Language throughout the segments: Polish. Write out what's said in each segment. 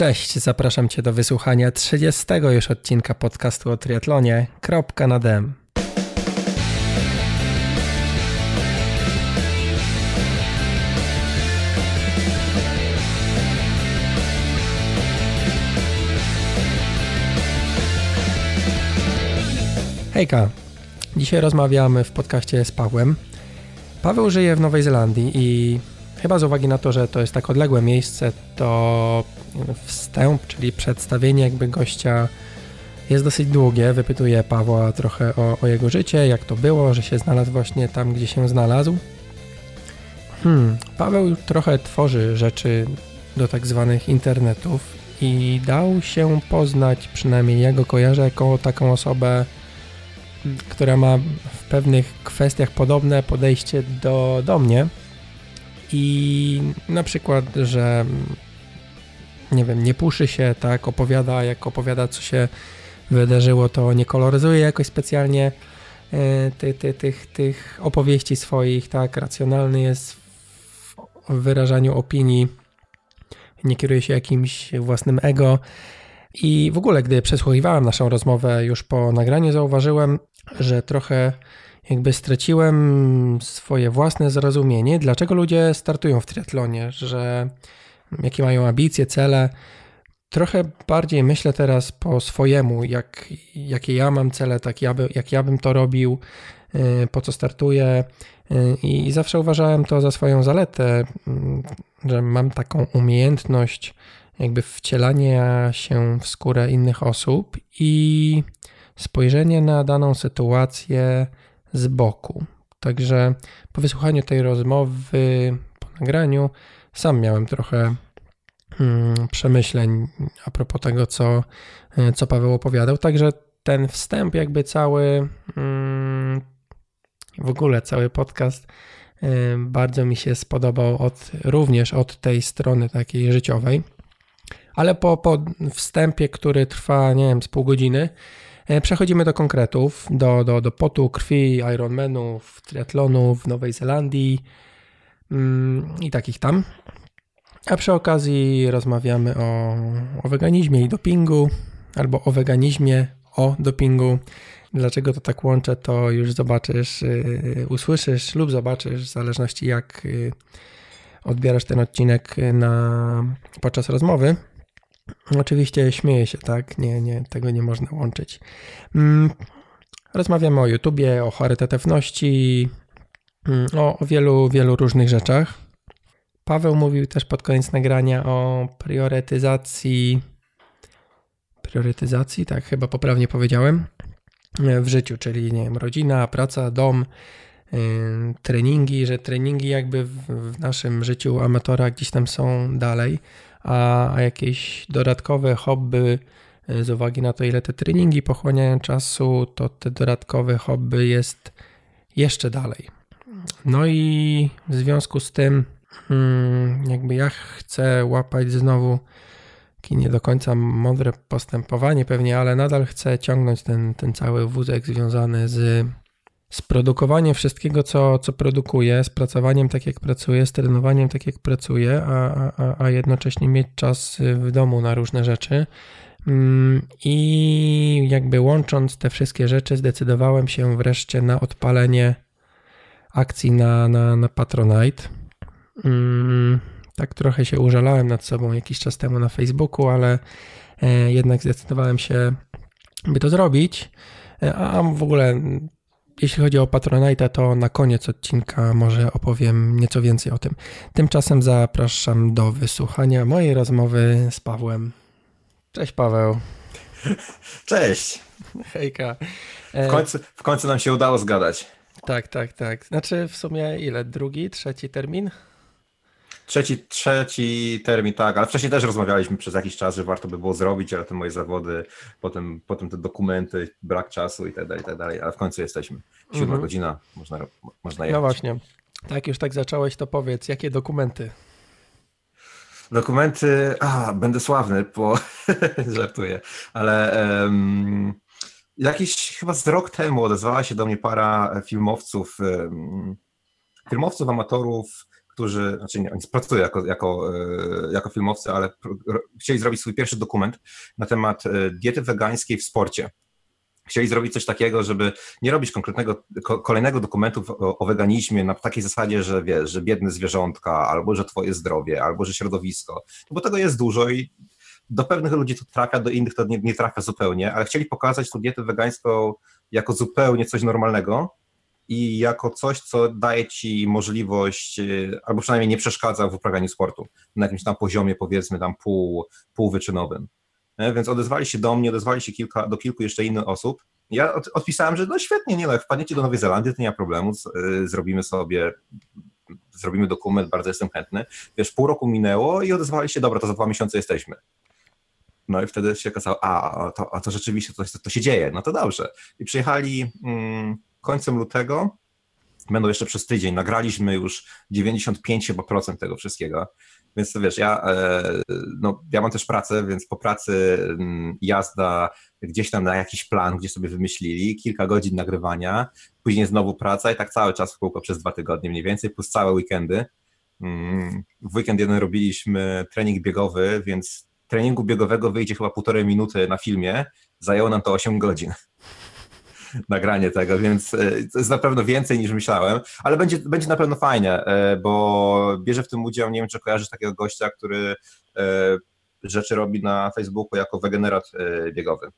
Cześć, zapraszam Cię do wysłuchania 30 już odcinka podcastu o triatlonie. Kropka na dem. Hejka, dzisiaj rozmawiamy w podcaście z Pawłem. Paweł żyje w Nowej Zelandii i chyba z uwagi na to, że to jest tak odległe miejsce, to wstęp, czyli przedstawienie jakby gościa jest dosyć długie. Wypytuję Pawła trochę o, o, jego życie, jak to było, że się znalazł właśnie tam, gdzie się znalazł. Hmm, Paweł trochę tworzy rzeczy do tak zwanych internetów i dał się poznać, przynajmniej ja go kojarzę jako taką osobę, która ma w pewnych kwestiach podobne podejście do, do mnie. I na przykład, że nie wiem, nie puszy się, tak, opowiada, jak opowiada, co się wydarzyło, to nie koloryzuje jakoś specjalnie e, ty, ty, tych, tych opowieści swoich, tak, racjonalny jest w wyrażaniu opinii, nie kieruje się jakimś własnym ego. I w ogóle, gdy przesłuchiwałem naszą rozmowę już po nagraniu, zauważyłem, że trochę jakby straciłem swoje własne zrozumienie, dlaczego ludzie startują w triatlonie, że jakie mają ambicje, cele. Trochę bardziej myślę teraz po swojemu, jak, jakie ja mam cele, tak ja by, jak ja bym to robił, y, po co startuję. Y, I zawsze uważałem to za swoją zaletę, y, że mam taką umiejętność jakby wcielania się w skórę innych osób i spojrzenie na daną sytuację z boku. Także po wysłuchaniu tej rozmowy, po nagraniu, sam miałem trochę hmm, przemyśleń a propos tego, co, e, co Paweł opowiadał. Także ten wstęp, jakby cały, hmm, w ogóle cały podcast e, bardzo mi się spodobał od, również od tej strony takiej życiowej. Ale po, po wstępie, który trwa, nie wiem, z pół godziny, przechodzimy do konkretów, do, do, do potu, krwi, Ironmanów, triatlonów w Nowej Zelandii mm, i takich tam. A przy okazji rozmawiamy o, o weganizmie i dopingu, albo o weganizmie, o dopingu. Dlaczego to tak łączę, to już zobaczysz, yy, usłyszysz lub zobaczysz, w zależności jak yy, odbierasz ten odcinek na, podczas rozmowy. Oczywiście śmieję się, tak? Nie, nie, tego nie można łączyć. Mm, rozmawiamy o YouTubie, o charytatywności, mm, o, wielu, wielu różnych rzeczach. Paweł mówił też pod koniec nagrania o priorytetyzacji. Priorytetyzacji, tak chyba poprawnie powiedziałem, w życiu, czyli nie wiem, rodzina, praca, dom, treningi, że treningi jakby w, w, naszym życiu amatora gdzieś tam są dalej, a, jakieś dodatkowe hobby yy, z uwagi na to, ile te treningi pochłaniają czasu, to te dodatkowe hobby jest jeszcze dalej. No i w związku z tym Hmm, jakby ja chcę łapać znowu takie nie do końca mądre postępowanie pewnie, ale nadal chcę ciągnąć ten, ten cały wózek związany z, z produkowaniem wszystkiego, co, co produkuję, z pracowaniem tak jak pracuję, z trenowaniem tak jak pracuję, a, a, a jednocześnie mieć czas w domu na różne rzeczy. Hmm, I jakby łącząc te wszystkie rzeczy, zdecydowałem się wreszcie na odpalenie akcji na, na, na Patronite Mm, tak trochę się użalałem nad sobą jakiś czas temu na Facebooku, ale e, jednak zdecydowałem się, by to zrobić. E, a w ogóle, jeśli chodzi o Patronite, to na koniec odcinka może opowiem nieco więcej o tym. Tymczasem zapraszam do wysłuchania mojej rozmowy z Pawłem. Cześć Paweł. Cześć. Hejka. W końcu, w końcu nam się udało zgadać. Tak, tak, tak. Znaczy w sumie ile? Drugi, trzeci termin? Trzeci, trzeci termin, tak, ale wcześniej też rozmawialiśmy przez jakiś czas, że warto by było zrobić, ale te moje zawody, potem, potem te dokumenty, brak czasu i tak dalej, i tak dalej, ale w końcu jesteśmy. Siódma mhm. godzina, można, można jechać. No właśnie. Tak, już tak zacząłeś, to powiedz, jakie dokumenty? Dokumenty, a, będę sławny, bo żartuję, ale um, jakiś chyba z rok temu odezwała się do mnie para filmowców, um, filmowców, amatorów, którzy, znaczy nie, oni pracują jako, jako, jako filmowcy, ale chcieli zrobić swój pierwszy dokument na temat diety wegańskiej w sporcie. Chcieli zrobić coś takiego, żeby nie robić konkretnego, kolejnego dokumentu o, o, weganizmie na takiej zasadzie, że wiesz, że biedne zwierzątka, albo że twoje zdrowie, albo że środowisko, bo tego jest dużo i do pewnych ludzi to trafia, do innych to nie, nie trafia zupełnie, ale chcieli pokazać tą dietę wegańską jako zupełnie coś normalnego i jako coś, co daje ci możliwość, y, albo przynajmniej nie przeszkadza w uprawianiu sportu na jakimś tam poziomie, powiedzmy tam pół, półwyczynowym. E, więc odezwali się do mnie, odezwali się kilka, do kilku jeszcze innych osób. Ja od, odpisałem, że no świetnie, nie no, jak wpadniecie do Nowej Zelandii, to nie ma problemu, z, y, zrobimy sobie zrobimy dokument, bardzo jestem chętny. Wiesz, pół roku minęło i odezwali się, dobra, to za dwa miesiące jesteśmy. No i wtedy się okazało, a to, a to rzeczywiście to, to się dzieje, no to dobrze. I przyjechali mm, końcem lutego, będą jeszcze przez tydzień, nagraliśmy już 95 chyba procent tego wszystkiego. Więc to wiesz, ja, e, no, ja mam też pracę, więc po pracy mm, jazda gdzieś tam na jakiś plan, gdzie sobie wymyślili, kilka godzin nagrywania, później znowu praca i tak cały czas w kółko przez dwa tygodnie mniej więcej, plus całe weekendy. Mm, w weekend jeden robiliśmy trening biegowy, więc treningu biegowego wyjdzie chyba półtorej minuty na filmie, zajęło nam to 8 godzin nagranie tego, więc e, to jest na pewno więcej niż myślałem, ale będzie, będzie na pewno fajnie, e, bo bierze w tym udział, nie wiem czy kojarzysz takiego gościa, który e, rzeczy robi na Facebooku jako wegenerat biegowy.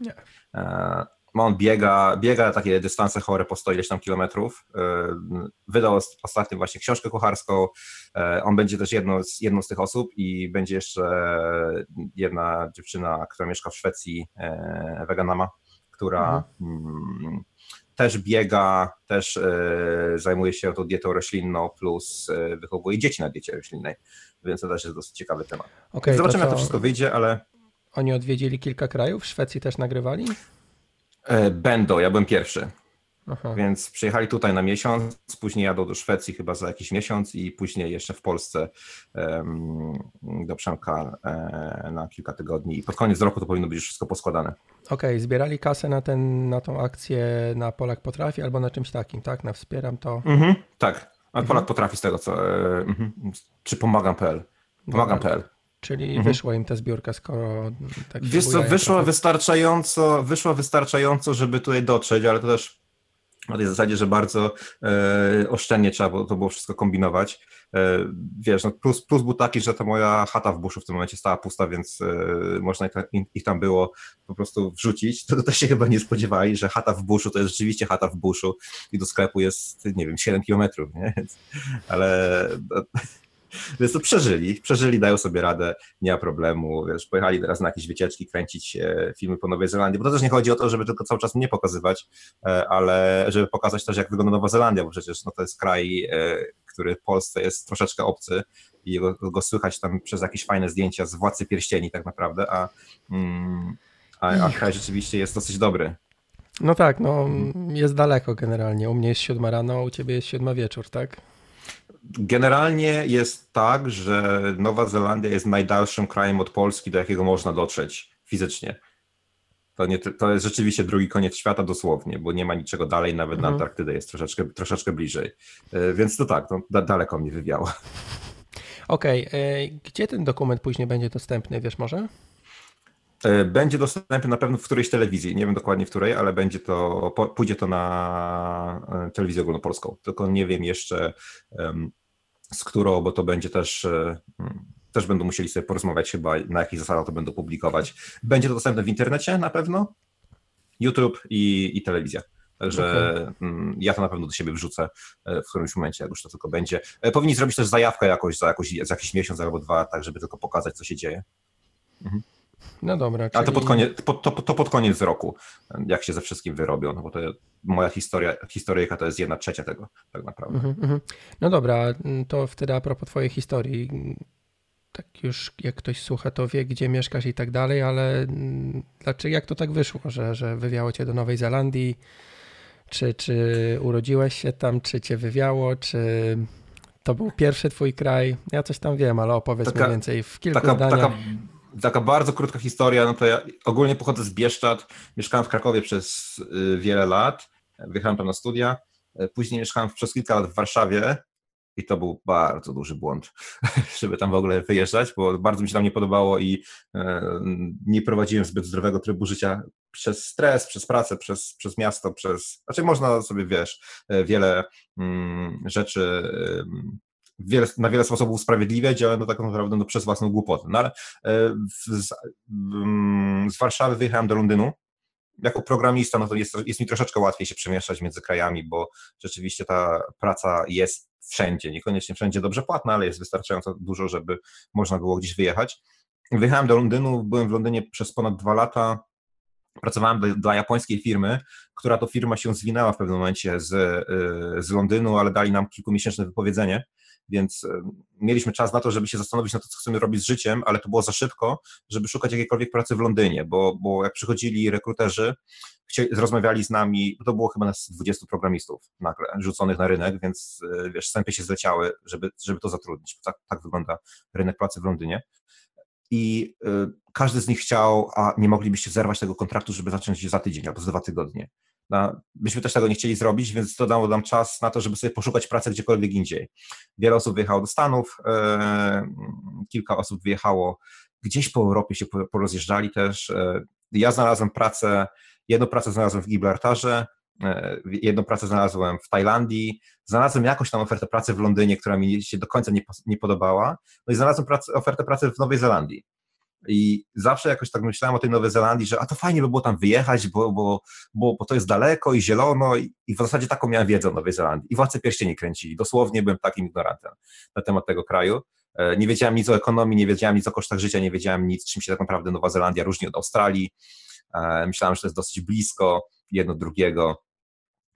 Nie. On biega, biega takie dystanse chore po 100 ileś tam kilometrów. Wydał ostatnio właśnie książkę kucharską. On będzie też jedną z, jedną z tych osób i będzie jeszcze jedna dziewczyna, która mieszka w Szwecji, weganama, która mhm. Mm, też biega, też y, zajmuje się tą dietą roślinną, plus y, wychowuje dzieci na diecie roślinnej, więc to też jest dosyć ciekawy temat. Okay, Zobaczymy, jak to wszystko wyjdzie, ale... Oni odwiedzili kilka krajów, w Szwecji też nagrywali? Będą, ja byłem pierwszy. Aha. Więc przyjechali tutaj na miesiąc, później jadą do Szwecji chyba za jakiś miesiąc i później jeszcze w Polsce um, do Przemka um, na kilka tygodni. I pod koniec roku to powinno być już wszystko poskładane. Okej, okay, zbierali kasę na, ten, na tą akcję na Polak Potrafi albo na czymś takim, tak? Na Wspieram to. Mhm, tak, a mhm. Polak Potrafi z tego co... E, mhm. Czy pomagam.pl? Pomagam.pl. Czyli mhm. wyszła im ta zbiórka, skoro tak Wiesz co, wyszła wystarczająco, wyszła wystarczająco, żeby tutaj dotrzeć, ale to też na tej zasadzie, że bardzo e, oszczędnie trzeba było, to było wszystko kombinować. E, wiesz, no plus, plus był taki, że ta moja chata w buszu w tym momencie stała pusta, więc e, można ich, ich, tam było po prostu wrzucić. To, to też się chyba nie spodziewali, że chata w buszu to jest rzeczywiście chata w buszu i do sklepu jest, nie wiem, 7 kilometrów, nie? Ale więc to przeżyli, przeżyli, dają sobie radę, nie ma problemu, wiesz, pojechali teraz na jakieś wycieczki, kręcić e, filmy po Nowej Zelandii, bo to też nie chodzi o to, żeby tylko cały czas mnie pokazywać, e, ale żeby pokazać też, jak wygląda Nowa Zelandia, bo przecież no, to jest kraj, e, który w Polsce jest troszeczkę obcy i go, go słychać tam przez jakieś fajne zdjęcia z Władcy Pierścieni tak naprawdę, a, mm, a, a kraj rzeczywiście jest dosyć dobry. No tak, no jest daleko generalnie. U mnie jest siódma rano, u ciebie jest siódma wieczór, tak? Generalnie jest tak, że Nowa Zelandia jest najdalszym krajem od Polski, do jakiego można dotrzeć fizycznie. To, nie, to jest rzeczywiście drugi koniec świata dosłownie, bo nie ma niczego dalej, nawet mhm. na Antarktydę jest troszeczkę, troszeczkę bliżej. E, więc to tak, to da, daleko mnie wywiało. Okej, okay. E, gdzie ten dokument później będzie dostępny, wiesz może? E, będzie dostępny na pewno w którejś telewizji, nie wiem dokładnie w której, ale będzie to, pójdzie to na telewizję ogólnopolską, tylko nie wiem jeszcze z którą, bo to będzie też, e, też będą musieli sobie porozmawiać chyba, na jakich zasadach to będą publikować. Będzie to dostępne w internecie na pewno, YouTube i, i telewizja. Także okay. Ja to na pewno do siebie wrzucę e, w którymś momencie, jak już to tylko będzie. Powinni zrobić też zajawkę jakoś za, jakoś, za jakiś miesiąc albo dwa, tak żeby tylko pokazać, co się dzieje. Mhm. No dobra. Czyli... A to pod, koniec, to, to pod koniec roku, jak się ze wszystkim wyrobią, no bo to moja historia, historyjka to jest jedna trzecia tego tak naprawdę. Mm -hmm. No dobra, to wtedy a propos twojej historii, tak już jak ktoś słucha, to wie, gdzie mieszkasz i tak dalej, ale dlaczego, jak to tak wyszło, że, że wywiało cię do Nowej Zelandii? Czy, czy urodziłeś się tam, czy cię wywiało, czy to był pierwszy twój kraj? Ja coś tam wiem, ale opowiedz taka, mniej więcej w kilku taka, zdaniach. Taka taka bardzo krótka historia, no to ja ogólnie pochodzę z Bieszczad, mieszkałem w Krakowie przez y, wiele lat, wyjechałem tam na studia, y, później mieszkałem przez kilka lat w Warszawie, I to był bardzo duży błąd, żeby tam w ogóle wyjeżdżać, bo bardzo mi się tam nie podobało i e, nie prowadziłem zbyt zdrowego trybu życia przez stres, przez pracę, przez, przez miasto, przez. Znaczy, można sobie wiesz, wiele mm, rzeczy. Wiele, na wiele sposobów usprawiedliwiać, ale no tak naprawdę no, przez własną głupotę. No ale z, z Warszawy wyjechałem do Londynu jako programista, no to jest, jest mi troszeczkę łatwiej się przemieszczać między krajami, bo rzeczywiście ta praca jest wszędzie, niekoniecznie wszędzie dobrze płatna, ale jest wystarczająco dużo, żeby można było gdzieś wyjechać. Wyjechałem do Londynu, byłem w Londynie przez ponad dwa lata, pracowałem dla, dla japońskiej firmy, która to firma się zwinęła w pewnym momencie z, y, z Londynu, ale dali nam kilkumiesięczne wypowiedzenie więc e, mieliśmy czas na to, żeby się zastanowić na to, co chcemy robić z życiem, ale to było za szybko, żeby szukać jakiejkolwiek pracy w Londynie, bo, bo jak przychodzili rekruterzy, chcieli, rozmawiali z nami, to było chyba nas 20 programistów nagle rzuconych na rynek, więc e, wiesz, stępy się zleciały, żeby, żeby to zatrudnić. Tak, tak wygląda rynek pracy w Londynie. I y, każdy z nich chciał, a nie moglibyście zerwać tego kontraktu, żeby zacząć za tydzień albo za dwa tygodnie. No, byśmy też tego nie chcieli zrobić, więc to dało nam czas na to, żeby sobie poszukać pracy gdziekolwiek indziej. Wiele osób wyjechało do Stanów, e, kilka osób wyjechało gdzieś po Europie, się porozjeżdżali też. E, ja znalazłem pracę, jedną pracę znalazłem w Gibraltarze, e, jedną pracę znalazłem w Tajlandii, znalazłem jakąś tam ofertę pracy w Londynie, która mi się do końca nie, nie podobała, no i znalazłem ofertę pracy w Nowej Zelandii. I zawsze jakoś tak myślałem o tej Nowej Zelandii, że a to fajnie by było tam wyjechać, bo, bo, bo, bo to jest daleko i zielono i, i w zasadzie taką miałem wiedzę o Nowej Zelandii. I Władcy Pierścieni kręcili. Dosłownie byłem takim ignorantem na temat tego kraju. E, nie wiedziałem nic o ekonomii, nie wiedziałem nic o kosztach życia, nie wiedziałem nic, czym się tak naprawdę Nowa Zelandia różni od Australii. E, myślałem, że to jest dosyć blisko jedno drugiego.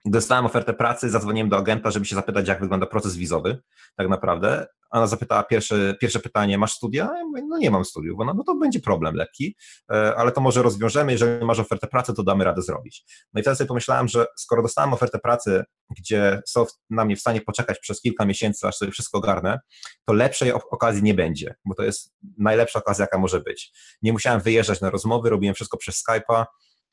Dostałem ofertę pracy, zadzwoniłem do agenta, żeby się zapytać, jak wygląda proces wizowy, tak naprawdę. Ona zapytała pierwsze, pierwsze pytanie, masz studia? Ja mówię, no nie mam studiów. Ona, no to będzie problem lekki, e, ale to może rozwiążemy, jeżeli masz ofertę pracy, to damy radę zrobić. No i wtedy sobie pomyślałem, że skoro dostałem ofertę pracy, gdzie są na mnie w stanie poczekać przez kilka miesięcy, aż sobie wszystko ogarnę, to lepszej okazji nie będzie, bo to jest najlepsza okazja, jaka może być. Nie musiałem wyjeżdżać na rozmowy, robiłem wszystko przez Skype'a,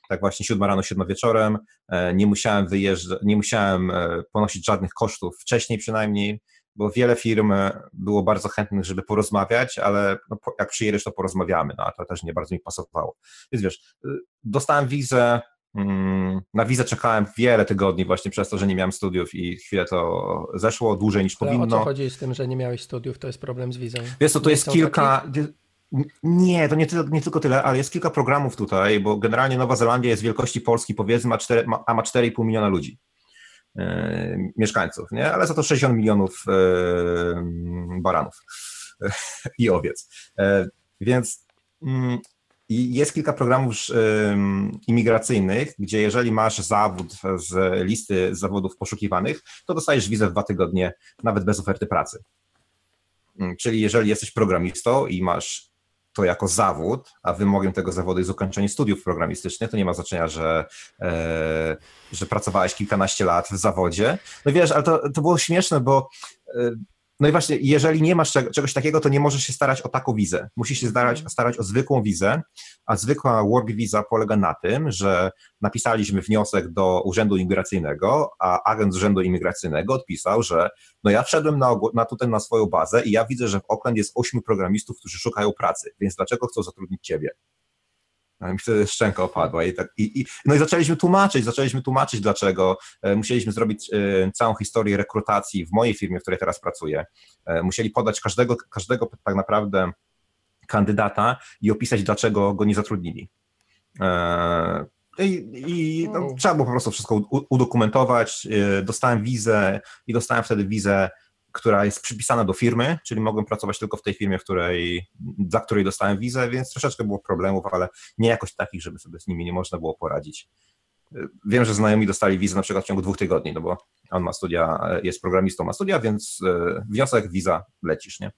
tak właśnie siódma rano, siódma wieczorem, e, nie musiałem wyjeżdżać, nie musiałem e, ponosić żadnych kosztów wcześniej przynajmniej, bo wiele firm e, było bardzo chętnych, żeby porozmawiać, ale no, jak przyjedziesz, to porozmawiamy, no a to też nie bardzo mi pasowało. Więc wiesz, dostałem wizę, mm, na wizę czekałem wiele tygodni właśnie przez to, że nie miałem studiów i chwilę to zeszło, dłużej niż ale powinno. o co chodzi z tym, że nie miałeś studiów, to jest problem z wizą? Wiesz to jest kilka... Takie? Nie, to nie, nie, tylko tyle, ale jest kilka programów tutaj, bo generalnie Nowa Zelandia jest wielkości Polski, powiedzmy, a, 4, a ma 4,5 miliona ludzi, e, mieszkańców, nie? ale za to 60 milionów e, baranów i owiec. E, więc mm, jest kilka programów imigracyjnych, gdzie jeżeli masz zawód z listy zawodów poszukiwanych, to dostajesz wizę w dwa tygodnie, nawet bez oferty pracy. Mm, czyli jeżeli jesteś programistą i masz to jako zawód, a wymogiem tego zawodu jest ukończenie studiów programistycznych, to nie ma znaczenia, że, e, że pracowałeś kilkanaście lat w zawodzie. No wiesz, ale to, to było śmieszne, bo e, no i właśnie, jeżeli nie masz czegoś takiego, to nie możesz się starać o taką wizę. Musisz się starać, mhm. starać o zwykłą wizę, a zwykła work visa polega na tym, że napisaliśmy wniosek do Urzędu Imigracyjnego, a agent z Urzędu Imigracyjnego odpisał, że no ja wszedłem na, na tutaj na swoją bazę i ja widzę, że w Oakland jest ośmiu programistów, którzy szukają pracy, więc dlaczego chcą zatrudnić ciebie? A mi wtedy szczęka opadła i, tak, i, i, no i zaczęliśmy tłumaczyć, zaczęliśmy tłumaczyć dlaczego. E, musieliśmy zrobić e, całą historię rekrutacji w mojej firmie, w której teraz pracuję. E, musieli podać każdego, każdego tak naprawdę kandydata i opisać, dlaczego go nie zatrudnili. I, i no, trzeba było po prostu wszystko udokumentować. Dostałem wizę i dostałem wtedy wizę która jest przypisana do firmy, czyli mogłem pracować tylko w tej firmie, w której, dla której dostałem wizę, więc troszeczkę było problemów, ale nie jakoś takich, żeby sobie z nimi nie można było poradzić. Wiem, że znajomi dostali wizę na przykład w ciągu dwóch tygodni, no bo on ma studia, jest programistą, ma studia, więc e, wniosek, wiza, lecisz, nie?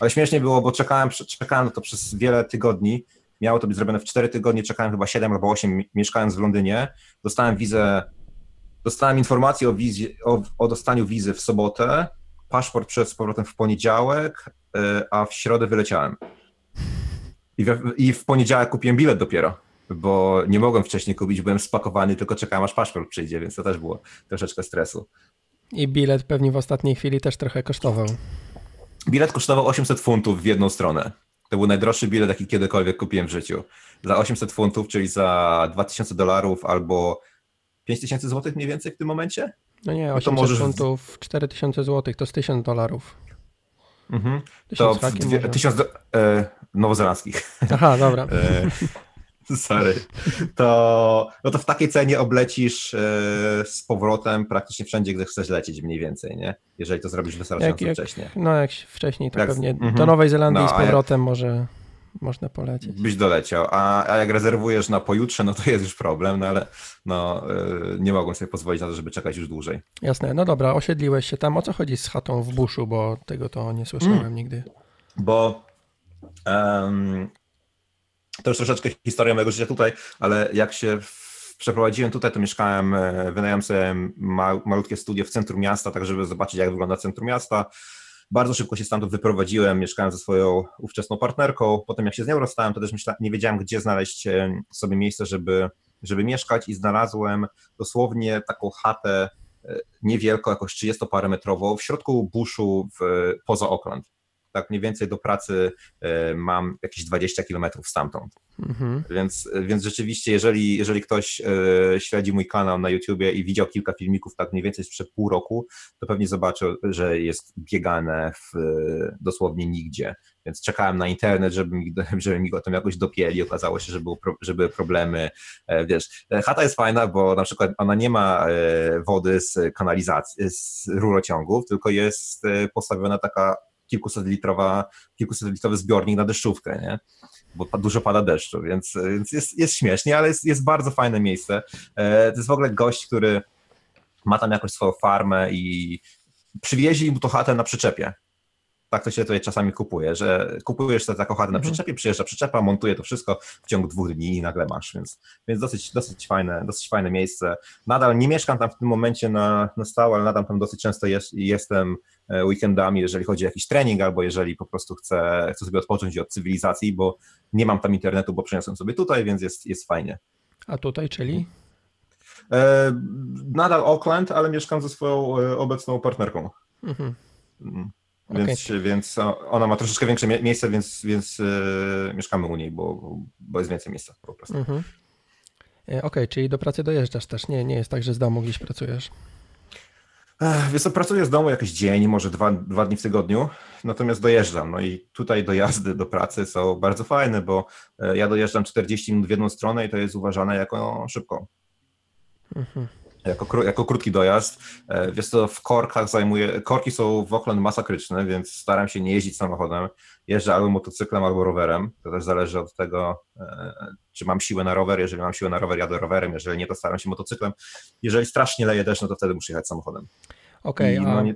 Ale śmiesznie było, bo czekałem, czekałem na to przez wiele tygodni, miało to być zrobione w cztery tygodnie, czekałem chyba 7 albo 8 mieszkając w Londynie, dostałem wizę, dostałem informację o, wizie, o, o dostaniu wizy w sobotę, paszport przed z powrotem w poniedziałek, e, a w środę wyleciałem. I w, I w poniedziałek kupiłem bilet dopiero, bo nie mogłem wcześniej kupić, byłem spakowany, tylko czekałem aż paszport przyjdzie, więc to też było troszeczkę stresu. I bilet pewnie w ostatniej chwili też trochę kosztował. Bilet kosztował 800 funtów w jedną stronę. To był najdroższy bilet, jaki kiedykolwiek kupiłem w życiu. Za 800 funtów, czyli za 2000 dolarów albo 5000 złotych mniej więcej w tym momencie? No nie, 800 no możesz... funtów, 4000 złotych to z 1000 dolarów. Mhm. To dwie, 1000 do, e, nowozelandzkich. Aha, dobra. e, sorry. To, no to w takiej cenie oblecisz e, z powrotem praktycznie wszędzie, gdzie chcesz lecieć mniej więcej, nie? Jeżeli to zrobisz wystarczająco jak, jak, wcześnie. No jak wcześniej, to jak, pewnie mm -hmm. do Nowej Zelandii no, z powrotem jak... może można polecieć. Byś doleciał, a, a jak rezerwujesz na pojutrze, no to jest już problem, no ale no, yy, nie mogą sobie pozwolić na to, żeby czekać już dłużej. Jasne, no dobra, osiedliłeś się tam. O co chodzi z chatą w buszu, bo tego to nie słyszałem mm. nigdy. Bo um, to już troszeczkę historia mojego życia tutaj, ale jak się przeprowadziłem tutaj, to mieszkałem, e, wynająłem sobie malutkie studio w centrum miasta, tak żeby zobaczyć, jak wygląda centrum miasta. Bardzo szybko się stamtąd wyprowadziłem, mieszkałem ze swoją ówczesną partnerką. Potem jak się z nią rozstałem, to też myślałem, nie wiedziałem, gdzie znaleźć e, sobie miejsce, żeby, żeby mieszkać i znalazłem dosłownie taką chatę e, niewielką, jakoś 30 parę metrową w środku buszu w, poza Auckland tak mniej więcej do pracy e, mam jakieś 20 kilometrów stamtąd. Mhm. Więc, więc rzeczywiście, jeżeli, jeżeli ktoś e, śledzi mój kanał na YouTubie i widział kilka filmików tak mniej więcej sprzed pół roku, to pewnie zobaczył, że jest biegane w dosłownie nigdzie. Więc czekałem na internet, żeby mi, żeby mi go tam jakoś dopieli. Okazało się, że, był, że były problemy. E, wiesz, chata jest fajna, bo na przykład ona nie ma wody z kanalizacji, z rurociągów, tylko jest postawiona taka kilkusatlitrowa, kilkusatlitrowy zbiornik na deszczówkę, nie? bo dużo pada deszczu, więc, więc jest, jest śmiesznie, ale jest, jest bardzo fajne miejsce. E, to jest w ogóle gość, który ma tam jakąś swoją farmę i przywieźli mu to chatę na przyczepie tak to się tutaj czasami kupuje, że kupujesz sobie taką chatę na mhm. przyczepie, przyjeżdża przyczepa, montuje to wszystko w ciągu dwóch dni i nagle masz, więc, więc dosyć, dosyć, fajne, dosyć fajne miejsce. Nadal nie mieszkam tam w tym momencie na, na stałe, ale nadal tam dosyć często jest, jestem weekendami, jeżeli chodzi o jakiś trening, albo jeżeli po prostu chcę, chcę sobie odpocząć od cywilizacji, bo nie mam tam internetu, bo przeniosłem sobie tutaj, więc jest, jest fajnie. A tutaj, czyli? E, nadal Auckland, ale mieszkam ze swoją e, obecną partnerką. Mhm. Mm. Więc, okay. więc ona ma troszeczkę większe miejsce, więc, więc yy, mieszkamy u niej, bo, bo jest więcej miejsca po prostu. Mhm. E, okej, okay, czyli do pracy dojeżdżasz też. Nie, nie jest tak, że z domu gdzieś pracujesz. Co, pracuję z domu jakiś dzień, może dwa, dwa dni w tygodniu, natomiast dojeżdżam. No i tutaj dojazdy do pracy są bardzo fajne, bo e, ja dojeżdżam 40 minut w jedną stronę i to jest uważane jako szybko. Mhm jako, jako krótki dojazd. E, wiesz co, w korkach zajmuje, korki są w Auckland masakryczne, więc staram się nie jeździć samochodem. Jeżdżę albo motocyklem, albo rowerem. To też zależy od tego, e, czy mam siłę na rower. Jeżeli mam siłę na rower, jadę rowerem. Jeżeli nie, to staram się motocyklem. Jeżeli strasznie leje deszcz, no to wtedy muszę jechać samochodem. Okej, okay, no, nie...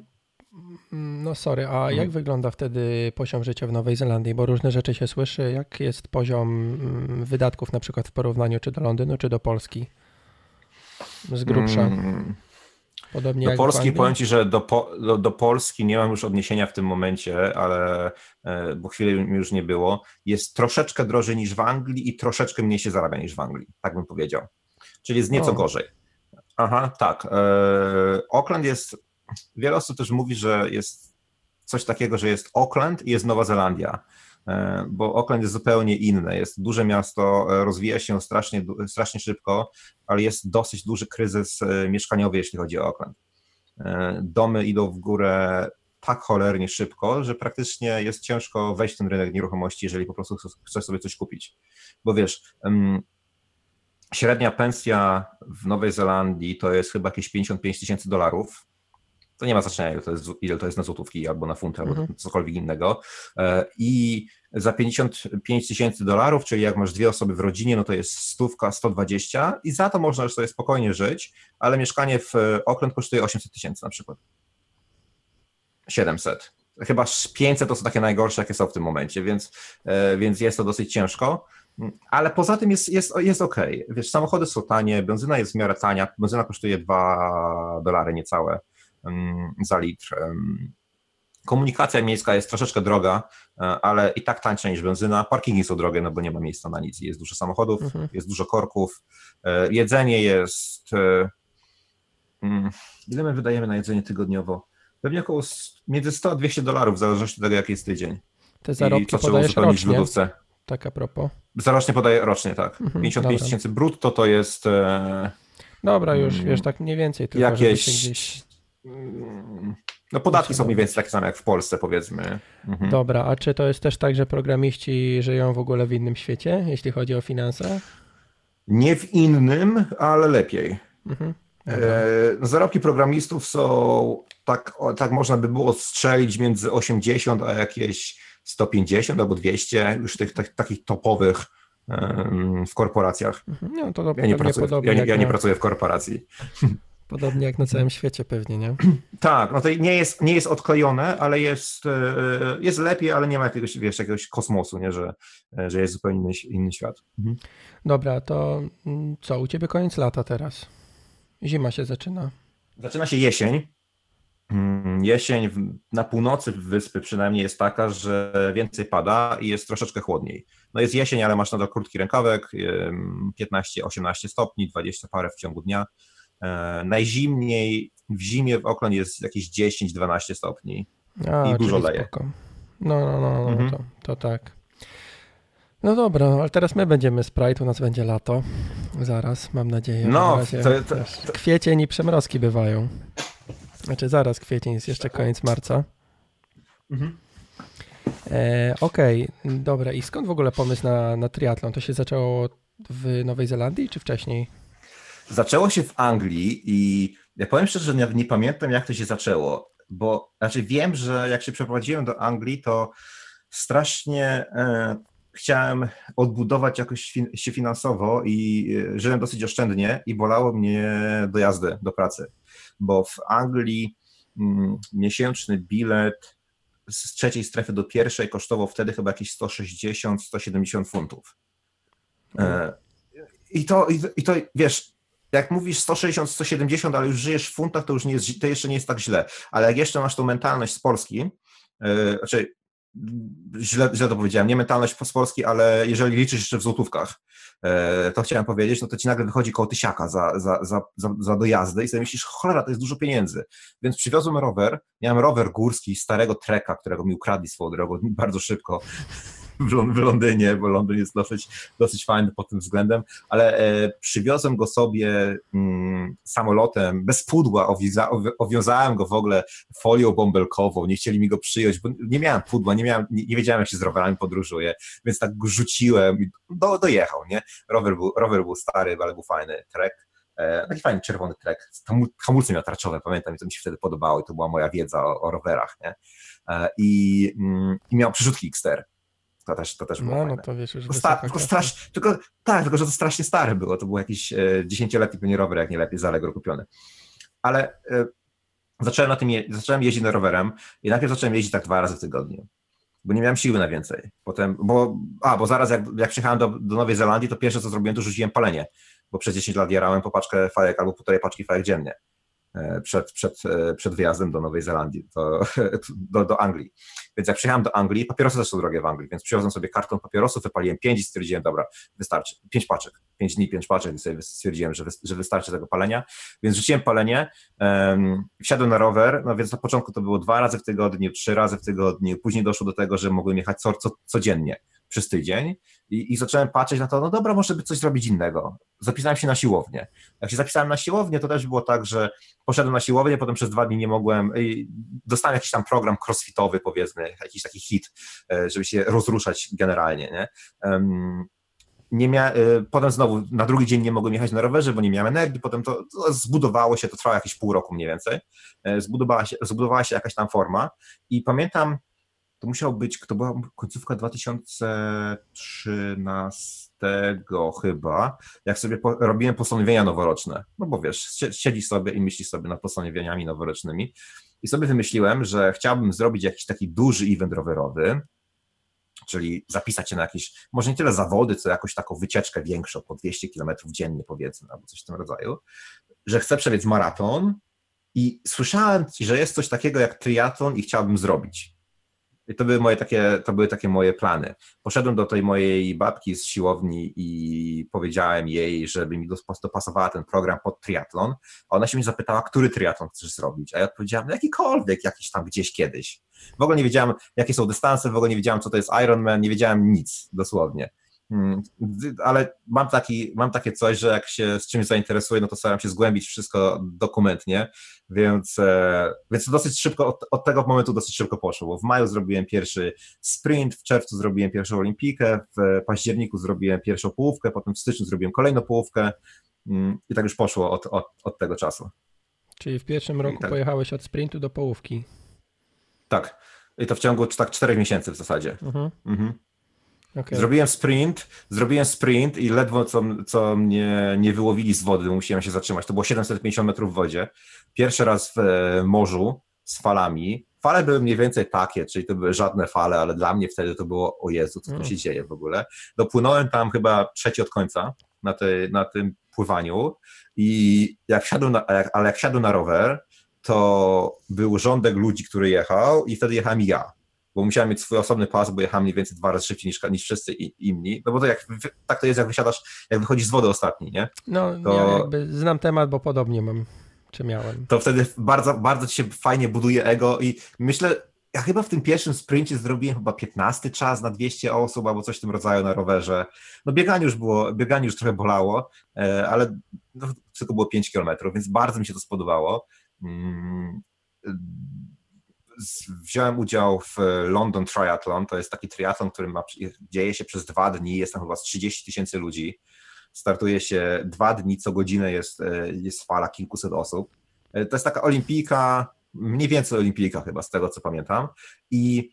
no sorry, a hmm. jak wygląda wtedy poziom życia w Nowej Zelandii? Bo różne rzeczy się słyszy. Jak jest poziom mm, wydatków na przykład w porównaniu czy do Londynu, czy do Polski? z grubsza. Mm. Podobnie do Polski powiem Ci, że do, do, do, Polski nie mam już odniesienia w tym momencie, ale e, bo chwilę mi już nie było. Jest troszeczkę drożej niż w Anglii i troszeczkę mniej się zarabia niż w Anglii, tak bym powiedział. Czyli jest nieco o. gorzej. Aha, tak. E, Auckland jest. Wiele osób też mówi, że jest coś takiego, że jest Auckland i jest Nowa Zelandia. E, bo Auckland jest zupełnie inne. Jest duże miasto, e, rozwija się strasznie, strasznie szybko, ale jest dosyć duży kryzys e, mieszkaniowy, jeśli chodzi o Auckland. Domy idą w górę tak cholernie szybko, że praktycznie jest ciężko wejść w ten rynek nieruchomości, jeżeli po prostu chcesz sobie coś kupić. Bo wiesz, średnia pensja w Nowej Zelandii to jest chyba jakieś 55 tysięcy dolarów, to nie ma znaczenia, ile to jest, ile to jest na złotówki albo na funty, albo mhm. cokolwiek innego. E, I za 55 tysięcy dolarów, czyli jak masz dwie osoby w rodzinie, no to jest stówka, 120 i za to można już sobie spokojnie żyć, ale mieszkanie w Oakland kosztuje 800 tysięcy na przykład. 700. Chyba 500 to są takie najgorsze, jakie są w tym momencie, więc, e, więc jest to dosyć ciężko. Ale poza tym jest, jest, jest ok. Wiesz, samochody są tanie, benzyna jest w miarę tania, benzyna kosztuje 2 dolary niecałe za litr. Komunikacja miejska jest troszeczkę droga, e, ale i tak tańsza niż benzyna. Parkingi są drogie, no bo nie ma miejsca na nic. Jest dużo samochodów, mhm. jest dużo korków. E, jedzenie jest. E, mm, ile my wydajemy na jedzenie tygodniowo? Pewnie około między 100 a 200 dolarów, w zależności od tego, jaki jest tydzień. Te I zarobki co trzeba podajesz uzupełnić w lodówce. tak a propos. Zarocznie podaję rocznie, tak. Mhm, 55 dobra. tysięcy brutto to jest Dobra, już Mm, wiesz, tak mniej więcej. Tylko jakieś... No podatki są mniej więcej takie same jak w Polsce, powiedzmy. Mhm. Dobra, a czy to jest też tak, że programiści żyją w ogóle w innym świecie, jeśli chodzi o finanse? Nie w innym, ale lepiej. Mhm. E, no, zarobki programistów są, tak, tak można by było strzelić między 80 a jakieś 150 albo 200 już tych, tych takich topowych w korporacjach. Mhm. No to Ja nie, pracuję, ja, ja nie na, pracuję w korporacji. Podobnie jak na całym świecie pewnie, nie? Tak, no to nie jest, nie jest odklejone, ale jest, e, jest lepiej, ale nie ma jakiegoś, wiesz, jakiegoś kosmosu, nie? Że, e, że jest zupełnie inny, inny świat. Dobra, to mm, co, u ciebie koniec lata teraz? Zima się zaczyna. Zaczyna się jesień. Mm, Jesień na północy wyspy przynajmniej jest taka, że więcej pada i jest troszeczkę chłodniej. No jest jesień, ale masz nadal krótki rękawek, em, 15-18 stopni, 20 parę w ciągu dnia. E, najzimniej w zimie w Oakland jest jakieś 10-12 stopni. A, I dużo leje. spoko. No, no, no, no Mhm. to, to tak. No dobra, ale teraz my będziemy Sprite, u nas będzie lato. Zaraz, mam nadzieję. No, razie, to- to- wiesz, Kwiecień i przemrozki bywają. Znaczy zaraz kwiecień, jest jeszcze koniec marca. E, Okej, dobra. I skąd w ogóle pomysł na, na triatlon? To się zaczęło w Nowej Zelandii czy wcześniej? Zaczęło się w Anglii i ja powiem szczerze, że nie, pamiętam, jak to się zaczęło, bo znaczy wiem, że jak się przeprowadziłem do Anglii, to strasznie e, chciałem odbudować jakoś się finansowo i e, żyłem dosyć oszczędnie i bolało mnie dojazdy do pracy, bo w Anglii mm, miesięczny bilet z trzeciej strefy do pierwszej kosztował wtedy chyba jakieś 160-170 funtów. E, i, to- I to, wiesz, jak mówisz 160, 170, ale już żyjesz w funtach, to już nie jest, to jeszcze nie jest tak źle. Ale jak jeszcze masz tą mentalność z Polski, yy, znaczy źle, źle to powiedziałem, nie mentalność z Polski, ale jeżeli liczysz jeszcze w złotówkach, yy, to chciałem powiedzieć, no to ci nagle wychodzi koło tysiaka za, za, za, za dojazdy i sobie myślisz, cholera, to jest dużo pieniędzy. Więc przywiozłem rower, miałem rower górski starego treka, którego mi ukradli swoją drogą bardzo szybko w, Lon- w Londynie, bo Londyn jest dosyć, dosyć fajny pod tym względem, ale e, przywiozłem go sobie mm, samolotem, bez pudła, owiza, owi- owiązałem go w ogóle folią bąbelkową, nie chcieli mi go przyjąć, bo nie miałem pudła, nie, miałem, nie, nie wiedziałem, jak się z rowerami podróżuje, więc tak go rzuciłem i do, dojechał, nie? Rower był, rower był stary, ale był fajny trek. E, Taki fajny czerwony trek. Hamu- Hamulce miał tarczowe, pamiętam, i to mi się wtedy podobało i to była moja wiedza o, o rowerach, nie? E, I, mm, I miał przyrzutki Xter. To też, to też było No, no fajne. to wiesz, Tylko, sta, tylko, strasz, tylko tak, tylko że to strasznie stare było. To był jakiś e, dziesięcioletni pewnie rower, jak nie lepiej z Allegro kupiony. Ale e, zacząłem na tym je, zacząłem jeździć na rowerem i najpierw zacząłem jeździć tak dwa razy w tygodniu. Bo nie miałem siły na więcej. Potem, bo, a, bo zaraz jak, jak przyjechałem do, do Nowej Zelandii, to pierwsze co zrobiłem, to rzuciłem palenie. Bo przez 10 lat jarałem po paczkę fajek albo półtorej paczki fajek dziennie e, przed, przed, e, przed wyjazdem do Nowej Zelandii, to, do, do Anglii. Więc jak przyjechałem do Anglii, papierosy też są drogie w Anglii, więc przywiozłem sobie karton papierosów, wypaliłem pięć i stwierdziłem, dobra, wystarczy. Pięć paczek, pięć dni, pięć paczek, więc sobie stwierdziłem, że, że wystarczy tego palenia. Więc rzuciłem palenie, um, wsiadłem na rower, no więc na początku to było dwa razy w tygodniu, trzy razy w tygodniu, później doszło do tego, że mogłem jechać co, co, codziennie przez tydzień i, i zacząłem patrzeć na to, no dobra, może by coś zrobić innego. Zapisałem się na siłownię. Jak się zapisałem na siłownię, to też było tak, że poszedłem na siłownię, potem przez dwa dni nie mogłem, dostałem jakiś tam program crossfitowy, powiedzmy, jakiś taki hit, e, żeby się rozruszać generalnie, nie? Um, nie mia- e, potem znowu na drugi dzień nie mogłem jechać na rowerze, bo nie miałem energii, potem to, to zbudowało się, to trwało jakieś pół roku mniej więcej, E, zbudowała się, zbudowała się jakaś tam forma i pamiętam, to musiał być, to była końcówka 2013 chyba, jak sobie po, robiłem postanowienia noworoczne. No bo wiesz, sie- siedzisz sobie i myślisz sobie nad postanowieniami noworocznymi. I sobie wymyśliłem, że chciałbym zrobić jakiś taki duży event rowerowy, czyli zapisać się na jakieś, może nie tyle zawody, co jakąś taką wycieczkę większą, po 200 km dziennie powiedzmy, albo coś w tym rodzaju, że chcę przebiec maraton i słyszałem, że jest coś takiego jak triatlon i chciałbym zrobić. I to były moje takie, to były takie moje plany. Poszedłem do tej mojej babki z siłowni i powiedziałem jej, żeby mi dopasowała ten program pod triatlon. A ona się mnie zapytała, który triatlon chcesz zrobić? A ja odpowiedziałem, no jakikolwiek, jakiś tam gdzieś kiedyś. W ogóle nie wiedziałem, jakie są dystanse, w ogóle nie wiedziałem, co to jest Ironman, nie wiedziałem nic, dosłownie. Hmm, ale mam, taki, mam takie coś, że jak się z czymś zainteresuję, no to staram się zgłębić wszystko dokumentnie, więc, e, więc dosyć szybko, od, od, tego momentu dosyć szybko poszło, bo w maju zrobiłem pierwszy sprint, w czerwcu zrobiłem pierwszą olimpikę, w październiku zrobiłem pierwszą połówkę, potem w styczniu zrobiłem kolejną połówkę hmm, i tak już poszło od, od, od tego czasu. Czyli w pierwszym roku tak. pojechałeś od sprintu do połówki. Tak. I to w ciągu tak czterech miesięcy w zasadzie. Mhm. Mhm. Okay. Zrobiłem sprint, zrobiłem sprint i ledwo co, co mnie nie wyłowili z wody, musiałem się zatrzymać. To było 750 metrów w wodzie. Pierwszy raz w e, morzu z falami. Fale były mniej więcej takie, czyli to były żadne fale, ale dla mnie wtedy to było, o Jezu, co tu mm. się dzieje w ogóle. Dopłynąłem tam chyba trzeci od końca na, na tym pływaniu i jak wsiadłem na, ale jak wsiadłem na rower, to był rządek ludzi, który jechał i wtedy jechałem ja bo musiałem mieć swój osobny pas, bo jechałem mniej więcej dwa razy szybciej niż, niż wszyscy inni, no bo to jak, tak to jest, jak wysiadasz, jak wychodzisz z wody ostatni, nie? No, to, ja jakby znam temat, bo podobnie mam, czy miałem. To wtedy bardzo, bardzo ci się fajnie buduje ego i myślę, ja chyba w tym pierwszym sprincie zrobiłem chyba 15 czas na 200 osób albo coś w tym rodzaju na rowerze. No bieganie już było, bieganie już trochę bolało, e, ale no, tylko było 5 kilometrów, więc bardzo mi się to spodobało. Wziąłem udział w London Triathlon, to jest taki triatlon, który ma, dzieje się przez dwa dni, jest tam chyba z 30 tysięcy ludzi, startuje się dwa dni, co godzinę jest, e, jest fala kilkuset osób. E, to jest taka olimpijka, mniej więcej olimpijka chyba, z tego co pamiętam. I